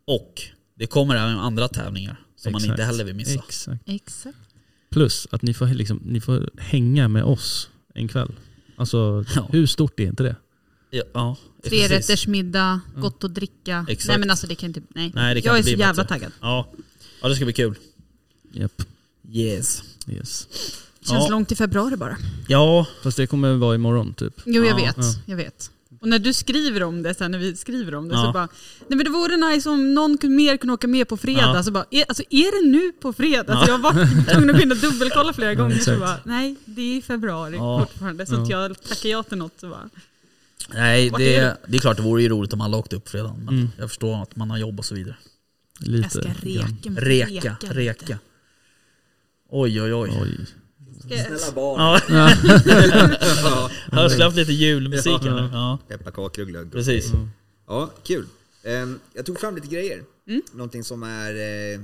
Och det kommer även andra tävlingar som man Exakt. inte heller vill missa. Exakt. Exakt. Plus att ni får, liksom, ni får hänga med oss en kväll. Alltså [laughs] Ja. hur stort är inte det? Ja, ja, Tre precis. rätters middag, gott att dricka. Exakt. Nej men alltså det kan inte... Nej. Nej, det kan jag är inte så bli jävla bättre. taggad. Ja. ja, det ska bli kul. Japp. Yes. Yes. Känns Ja. långt till februari bara. Ja, Fast det kommer vara imorgon typ. Jo jag Ja, vet, ja. jag vet. Och när du skriver om det, sen när vi skriver om det Ja. så bara Nej men det vore nice om någon kunde- mer kunde åka med på fredag. Ja. Så bara, är, alltså är det nu på fredag? Så jag var tvungen att gå in och [laughs] dubbelkolla flera gånger. så exakt. bara, nej det är i februari Ja. fortfarande. Så att jag tackar ja till något. Så bara, nej det, är det är klart det vore ju roligt om alla åkte upp fredagen. Men Mm. jag förstår att man har jobb och så vidare. Lite. jag ska reka med Reka, lite. reka. Oj oj oj. Oj. Snälla barn. Ja, [laughs] Ja. jag har släppt lite julmusik Ja. nu. Ja, Pepparkakor och glögg. precis. Ja, kul. Ehm, jag tog fram lite grejer. Mm. Någonting som är, eh,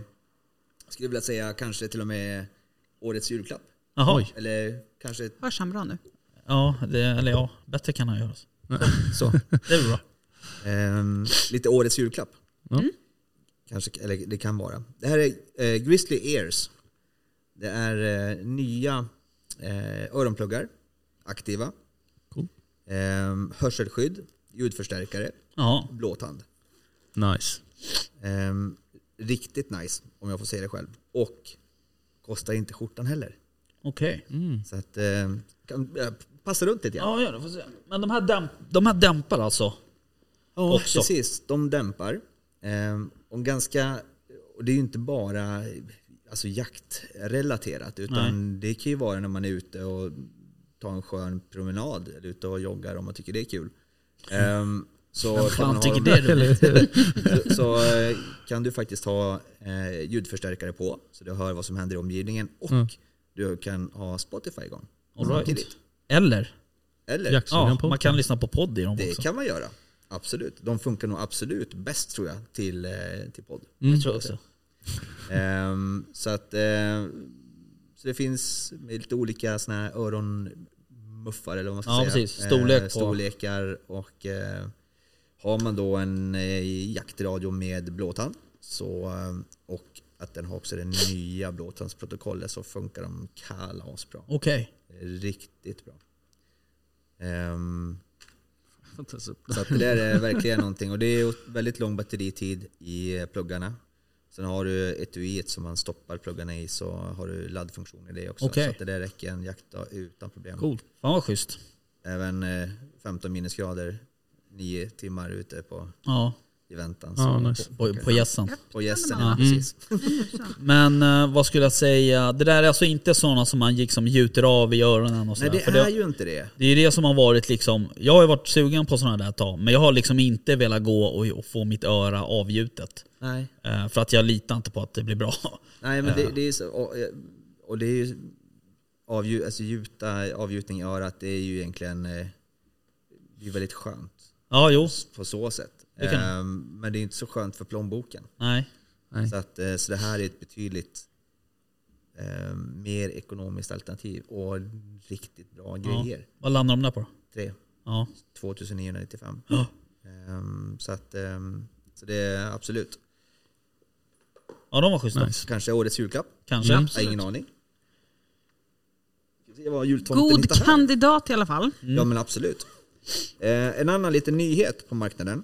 skulle vilja säga kanske till och med årets julklapp. Jaha. Oj. Eller kanske Hörs han bra nu? Ja, det, eller ja, bättre kan han göra. Så. Det är väl bra. Ehm, lite årets julklapp. Ja. Kanske, eller det kan vara. Det här är eh, Grizzly Ears. Det är eh, nya eh, öronpluggar. aktiva. Cool. Ehm, hörselskydd, ljudförstärkare, Ja, blåtand. Nice. Ehm, riktigt nice om jag får säga det själv. Och kostar inte skjortan heller. okej. Mm. Så att, ehm, kan, äh, passa runt lite grann. Ja, ja, får se. Men de här, dämp, de här dämpar alltså? Ja, också. precis. De dämpar. Ehm, och ganska, och det är ju inte bara alltså, jaktrelaterat utan det kan ju vara när man är ute och tar en skön promenad eller ute och joggar om man tycker det är kul. Ehm, så, kan Fan man tycker det är roligt. [laughs] så, så eh, kan du faktiskt ha eh, ljudförstärkare på så du hör vad som händer i omgivningen och Mm. du kan ha Spotify igång. All right. samtidigt. Eller? Eller? Ja, man kan lyssna på podd i dem Det också. kan man göra. Absolut. De funkar nog absolut bäst tror jag till, eh, till podd. Det tror jag också. Ehm, så att eh, så det finns lite olika såna här öronmuffar eller vad man ska Ja, säga. precis. Storlek på- storlekar och eh, har man då en eh, jaktradio med blåtand så, eh, och att den har också det nya blåtandsprotokollet så funkar de kalasbra. Okej. Riktigt bra. Fantastiskt. så att det där är verkligen någonting. Och det är väldigt lång batteritid i eh, pluggarna. Sen har du etuiet som man stoppar pluggarna i så har du laddfunktion i det också. Okej. Så att det där räcker en jaktdag utan problem. Cool. Fan vad schysst. Även eh, 15 minusgrader, 9 timmar ute på, Ja, i väntan. Ja, så nice. på, på gässen. På gässen, Ja. Precis. [laughs] Men eh, vad skulle jag säga? Det där är alltså inte sådana som man liksom gjuter av i öronen och Nej sådär. det för är det, ju inte det. det är det som har varit liksom, jag har ju varit sugen på sådana där ett tag, men jag har liksom inte velat gå och, och få mitt öra avgjutet. Nej. Eh, för att jag litar inte på att det blir bra. Nej men det, det är så, och, eh, och det är ju avgju, alltså gjuta, avgjutning i örat det är ju egentligen eh, det är väldigt skönt Ja, jo. på så sätt. Det kan- Ehm, men det är inte så skönt för plånboken. Nej. Nej. Så, att, eh, så det här är ett betydligt eh, mer ekonomiskt alternativ och riktigt bra Ja. grejer. Vad landar de där på? Tre, Ja. 2995. Ja. Ehm, så att, ehm, så det är absolut. Ja, de var schyssta. Nice. Kanske årets julklapp. Kanske. Mm. Jag har ingen aning. God kandidat i alla fall. Ja men absolut. Eh, en annan liten nyhet på marknaden.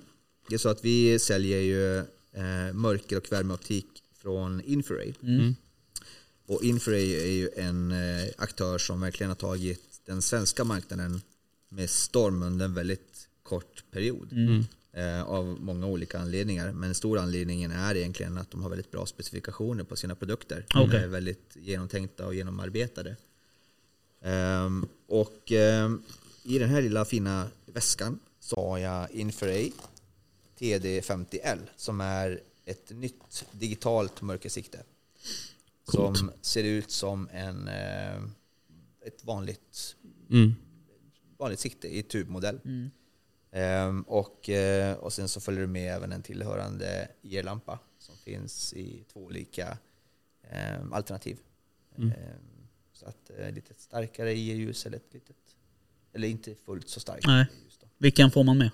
Det är så att vi säljer ju eh, mörker och värmeoptik från Infraray. Mm. Och Infraray är ju en eh, aktör som verkligen har tagit den svenska marknaden med storm under en väldigt kort period. Mm. Eh, av många olika anledningar. Men en stor anledningen är egentligen att de har väldigt bra specifikationer på sina produkter. De Okej. är väldigt genomtänkta och genomarbetade. Ehm, och ehm, i den här lilla fina väskan så har jag Infraray TD50L som är ett nytt digitalt mörkersikte. Som ser ut som en, eh, ett vanligt, Mm. vanligt sikte i tubmodell. Ehm, och, eh, och sen så följer det med även en tillhörande IR-lampa som finns i två olika ehm, alternativ. Ehm, så att eh, lite starkare IR-ljus eller ett litet, eller inte fullt så starkt Nej. Vilken får man med?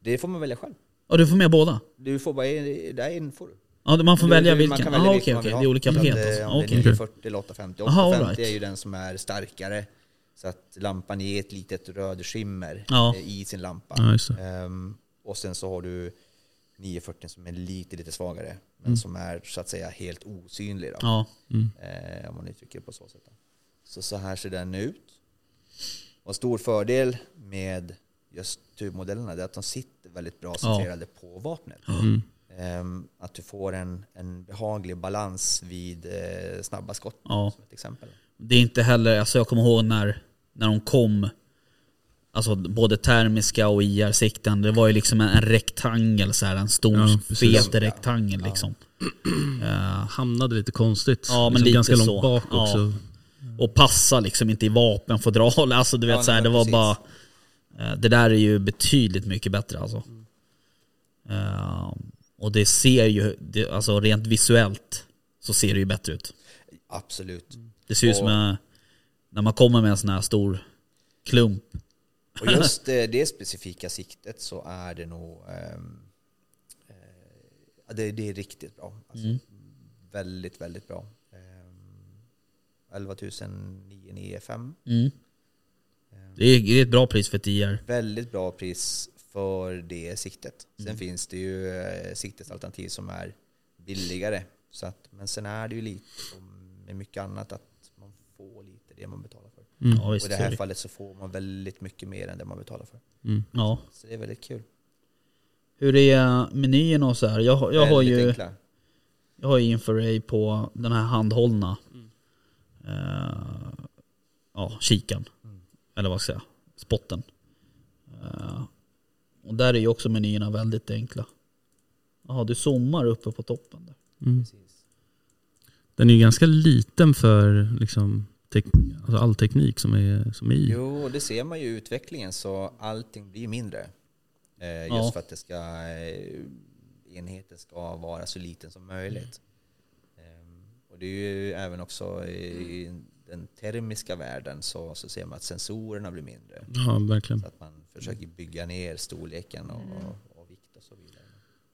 Det får man välja själv. Ja, du får med båda? Du får bara, där är en får du. Ja, man får Du- välja du- vilken? Man kan välja Jaha, vilken okej, man ha. Det är olika paket alltså. Om det Okej. är 940 eller 850. Aha, all 850 right. är ju den som är starkare. Så att lampan ger ett litet röd skimmer Ja. eh, i sin lampa. Ja. Ehm, och sen så har du 940 som är lite, lite svagare. Men Mm. som är så att säga helt osynlig. Då. Ja. Mm. Eh, om man uttrycker det på så sätt. Då. Så, så här ser den ut. Och en stor fördel med just tubmodellerna är att de sitter väldigt bra centrerade på vapnet. Mm. Ehm, att du får en, en behaglig balans vid eh, snabba skott Ja. som ett exempel. Det är inte heller, alltså jag kommer ihåg när, när de kom, alltså både termiska och IR-sikten, det var ju liksom en, en rektangel så här, en stor Ja, fet rektangel liksom. Eh, Hamnade lite konstigt. Ja, men liksom lite ganska långt så. bak Ja. också. och passa liksom inte i vapenfodral, alltså du vet Ja, så här, det var precis. bara Det där är ju betydligt mycket bättre alltså. Eh, och det ser ju, det, alltså rent visuellt så ser det ju bättre ut. Absolut. Det ser ut som en, när man kommer med en sån här stor klump. Och just [laughs] eh, det specifika siktet så är det nog ehm, eh, det, det är riktigt bra. Alltså, Mm. Väldigt, väldigt bra. Um, 11 995. Mm. Det är, det är ett bra pris för ett IR. Väldigt bra pris för det siktet. Sen Mm. finns det ju eh, siktesalternativ som är billigare. Så att, men sen är det ju lite som med mycket annat att man får lite det man betalar för. Mm. Ja, visst, Och i det här fallet så får man väldigt mycket mer än det man betalar för. Mm. Ja. Så det är väldigt kul. Hur är menyerna och så här? Jag, jag har ju enkla. jag har ju infraray på den här handhållna eh, ja, kikaren. Eller vad ska jag säga? Spotten. Eh, och där är ju också menyerna väldigt enkla. Jaha, du zoomar uppe på toppen där. Mm. Precis. Den är ju ganska liten för liksom, tek- alltså all teknik som är, som är i. Jo, och det ser man ju i utvecklingen så allting blir mindre. Eh, just Ja. för att det ska, eh, enheten ska vara så liten som möjligt. Ehm, och det är ju även också i den termiska världen så, så ser man att sensorerna blir mindre. Ja, verkligen. Så att man försöker bygga ner storleken och, och, och vikt och så vidare.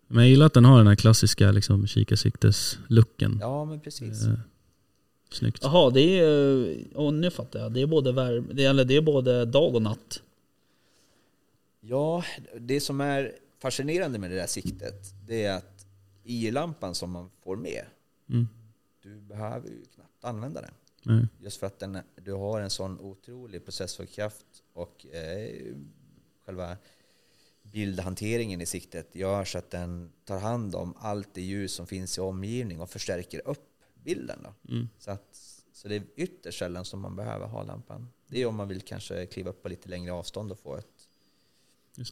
Men jag gillar att den har den här klassiska liksom, kikarsiktes-looken. Ja, men precis. Eh, snyggt. Jaha, det är, och nu fattar jag. Det är både, värme, det, eller det är både dag och natt. Ja, det som är fascinerande med det där siktet det är att IR-lampan som man får med, Mm. du behöver ju knappt använda den. Nej. Just för att den, du har en sån otrolig processorkraft och eh, själva bildhanteringen i siktet gör så att den tar hand om allt det ljus som finns i omgivning och förstärker upp bilden. Då. Mm. Så, att, så det är ytterst sällan som man behöver ha lampan. Det är om man vill kanske kliva upp på lite längre avstånd och få ett,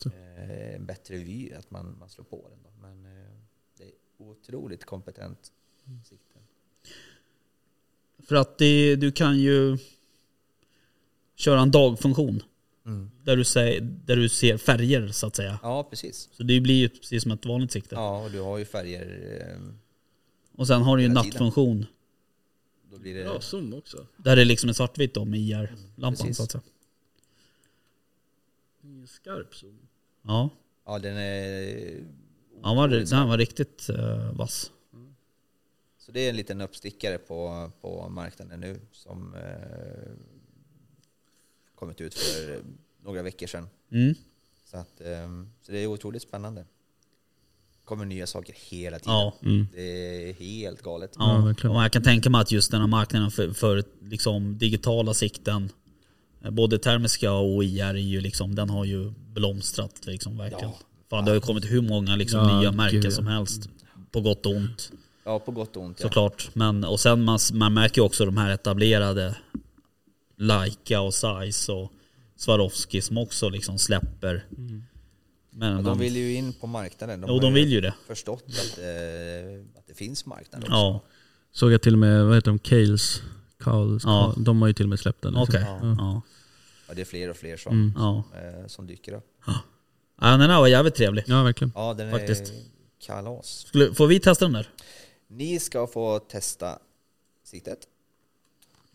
eh, en bättre vy, att man, man slår på den. Då. Men eh, det är otroligt kompetent sikte. För att det, du kan ju köra en dagfunktion. Mm. Där du, säger, där du ser färger så att säga. Ja, precis. Så det blir ju precis som ett vanligt sikte. Ja, och du har ju färger. Eh, Och sen har du ju en Hela tiden. nattfunktion. då blir det... zoom också. Där det är liksom en svartvitt då med IR-lampan Precis. så att säga. Skarp zoom. Ja, Ja, den är... han var, den var riktigt uh, vass. Så det är en liten uppstickare på, på marknaden nu som eh, kommit ut för några veckor sedan. Mm. Så, att, eh, så det är otroligt spännande. kommer nya saker hela tiden. Ja. Mm. Det är helt galet. Ja, och jag kan tänka mig att just den här marknaden för, för liksom digitala sikten, eh, både termiska och IR, är ju liksom, den har ju blomstrat liksom, verkligen. Ja. Fan, det har ju kommit hur många liksom, Ja, nya märken som helst. På gott och ont Ja, på gott och ont. Ja. såklart. Men, och sen man, man märker ju också de här etablerade Leica och Zeiss och Swarovski som också liksom släpper. Men, Ja, de vill ju in på marknaden. jo, har de vill ju det. förstått att, eh, att det finns marknad också. Ja, Såg jag till och med, vad heter de, Kales? Carls, Ja. De har ju till och med släppt den. liksom. okej. Ja. Ja. Ja, det är fler och fler som, Mm. Ja. eh, som dyker upp. ja, den här var jävligt trevlig. Ja, verkligen. Ja, den Faktiskt. är kalas. Skulle, får vi testa den där? Ni ska få testa siktet.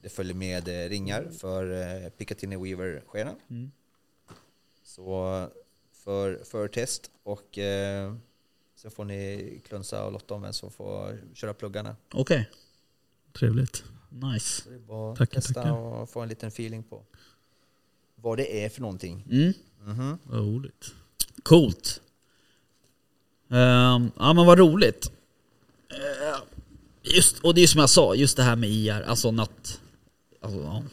Det följer med eh, ringar för eh, Picatinny Weaver-skenan. Mm. Så för, för test och eh, så får ni klunsa och lotta om vem som får köra pluggarna. Okej, Trevligt. nice. Så det är bara att testa tackar. och få en liten feeling på vad det är för någonting. Mm. Mhm. Vad roligt. Coolt. Ehm, ja men vad roligt. Ehm, just, och det är som jag sa, just det här med IR, alltså natt. Alltså, ja.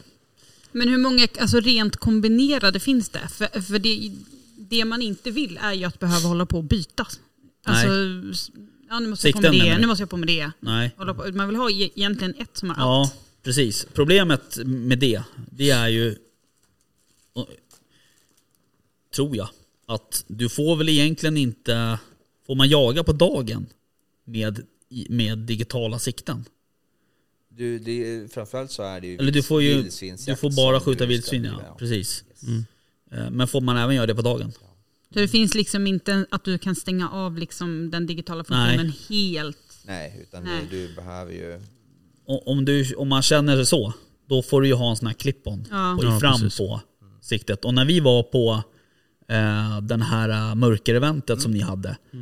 Men hur många alltså rent kombinerade finns det? För, för det, det man inte vill är ju att behöva hålla på och byta. Alltså, ja, nu måste jag på Sikten med det, nu måste jag på med det. Nej. På. Man vill ha e- egentligen ett som har Ja, allt. precis. Problemet med det, det är ju, tror jag, att du får väl egentligen inte, får man jaga på dagen med, med digitala sikten? Du, det, framförallt så är det ju Eller du får ju, du får bara skjuta vildsvin, ja. Precis. Mm. Yes. Eh, Men får man även göra det på dagen? Så det finns liksom inte att du kan stänga av liksom den digitala funktionen helt. Nej, utan Nej. Du, du behöver ju... Om, du, om man känner det så, då får du ju ha en sån här clip-on Ja. Ja, fram precis. på siktet. Och när vi var på eh, den här uh, mörkereventet som ni hade, eh,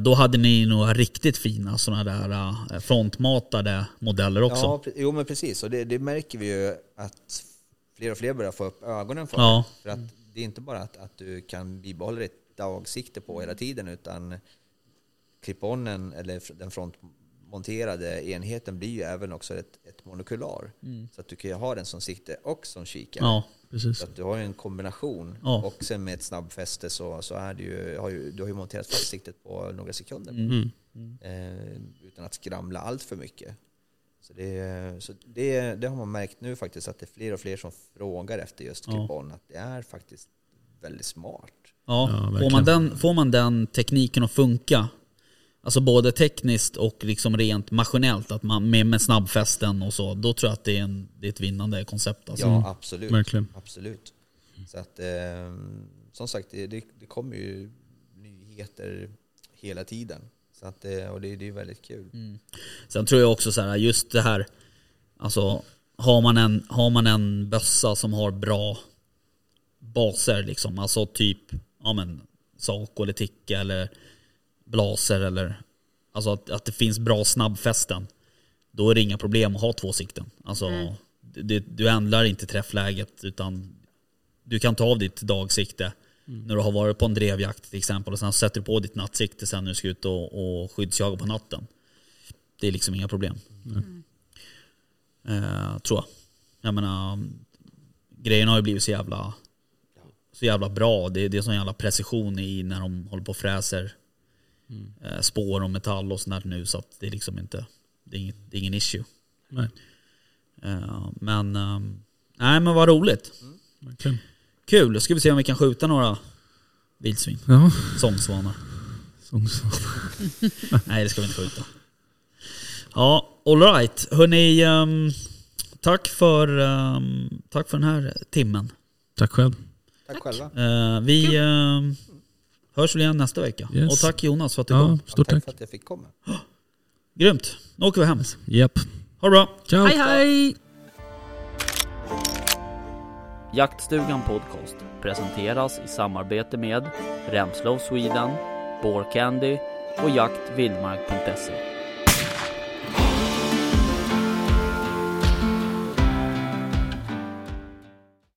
då hade ni några riktigt fina såna där eh, frontmatade modeller också. Ja, jo men precis. Och det, det märker vi ju att fler och fler börjar få upp ögonen för Ja. För att det är inte bara att, att du kan bibehålla ditt dagsikte på hela tiden utan clip-onen eller den frontmonterade enheten blir ju även också ett, monokular. Så att du kan ju ha den som sikte och som kikare. Ja. Precis. Så att du har ju en kombination. Ja. Och sen med ett snabbfäste så, så är det ju, har ju, du har ju monterat fast siktet på några sekunder. Mm. Eh, utan att skramla allt för mycket. Så, det, så det, det har man märkt nu faktiskt att det är fler och fler som frågar efter just Ja. clip-on. Att det är faktiskt väldigt smart. Ja, Ja, får, man den, får man den tekniken att funka, alltså både tekniskt och liksom rent maskinellt, att man med, med snabbfästen och så, då tror jag att det är, en, det är ett vinnande koncept. Alltså. Ja, absolut. Verkligen. Absolut. Så att, eh, som sagt, det, det, det kommer ju nyheter hela tiden. Så att, eh, och det, det är väldigt kul. Sen tror jag också så här, just det här, alltså har man en, har man en bössa som har bra baser liksom, alltså typ, ja men Saco eller Ticka eller Blaser eller, alltså att, att det finns bra snabbfästen, då är det inga problem att ha två sikten. Alltså, det, du ändrar inte träffläget utan du kan ta av ditt dagsikte när du har varit på en drevjakt till exempel och sen sätter du på ditt nattsikte sen när du ska ut och, och skyddsjaga på natten. Det är liksom inga problem. Eh, tror jag. Jag menar, grejerna har ju blivit så jävla, så jävla bra. Det, det är sån jävla precision i när de håller på och fräser eh, spår och metall och sånt nu så att det är liksom inte, det är, inget, det är ingen issue. Nej, Eh, men, ehm, nej men vad roligt. verkligen. Kul, då ska vi se om vi kan skjuta några vildsvin. Ja, Sångsvanar. som så. [laughs] Nej det ska vi inte skjuta. Ja, alright. Hörni, um, tack, för, ehm, tack för den här timmen. Tack själv. Tack, själva. Eh, vi ehm, hörs väl igen nästa vecka. Yes. Och tack Jonas för att du Ja, kom. stort tack tack. för att jag fick komma. [gasps] Grymt. Nu åker vi hem. Japp. Ha det bra. Ciao. Hej hej! Jaktstugan Podcast presenteras i samarbete med Remslow Sweden, Candy och jaktvildmark.se.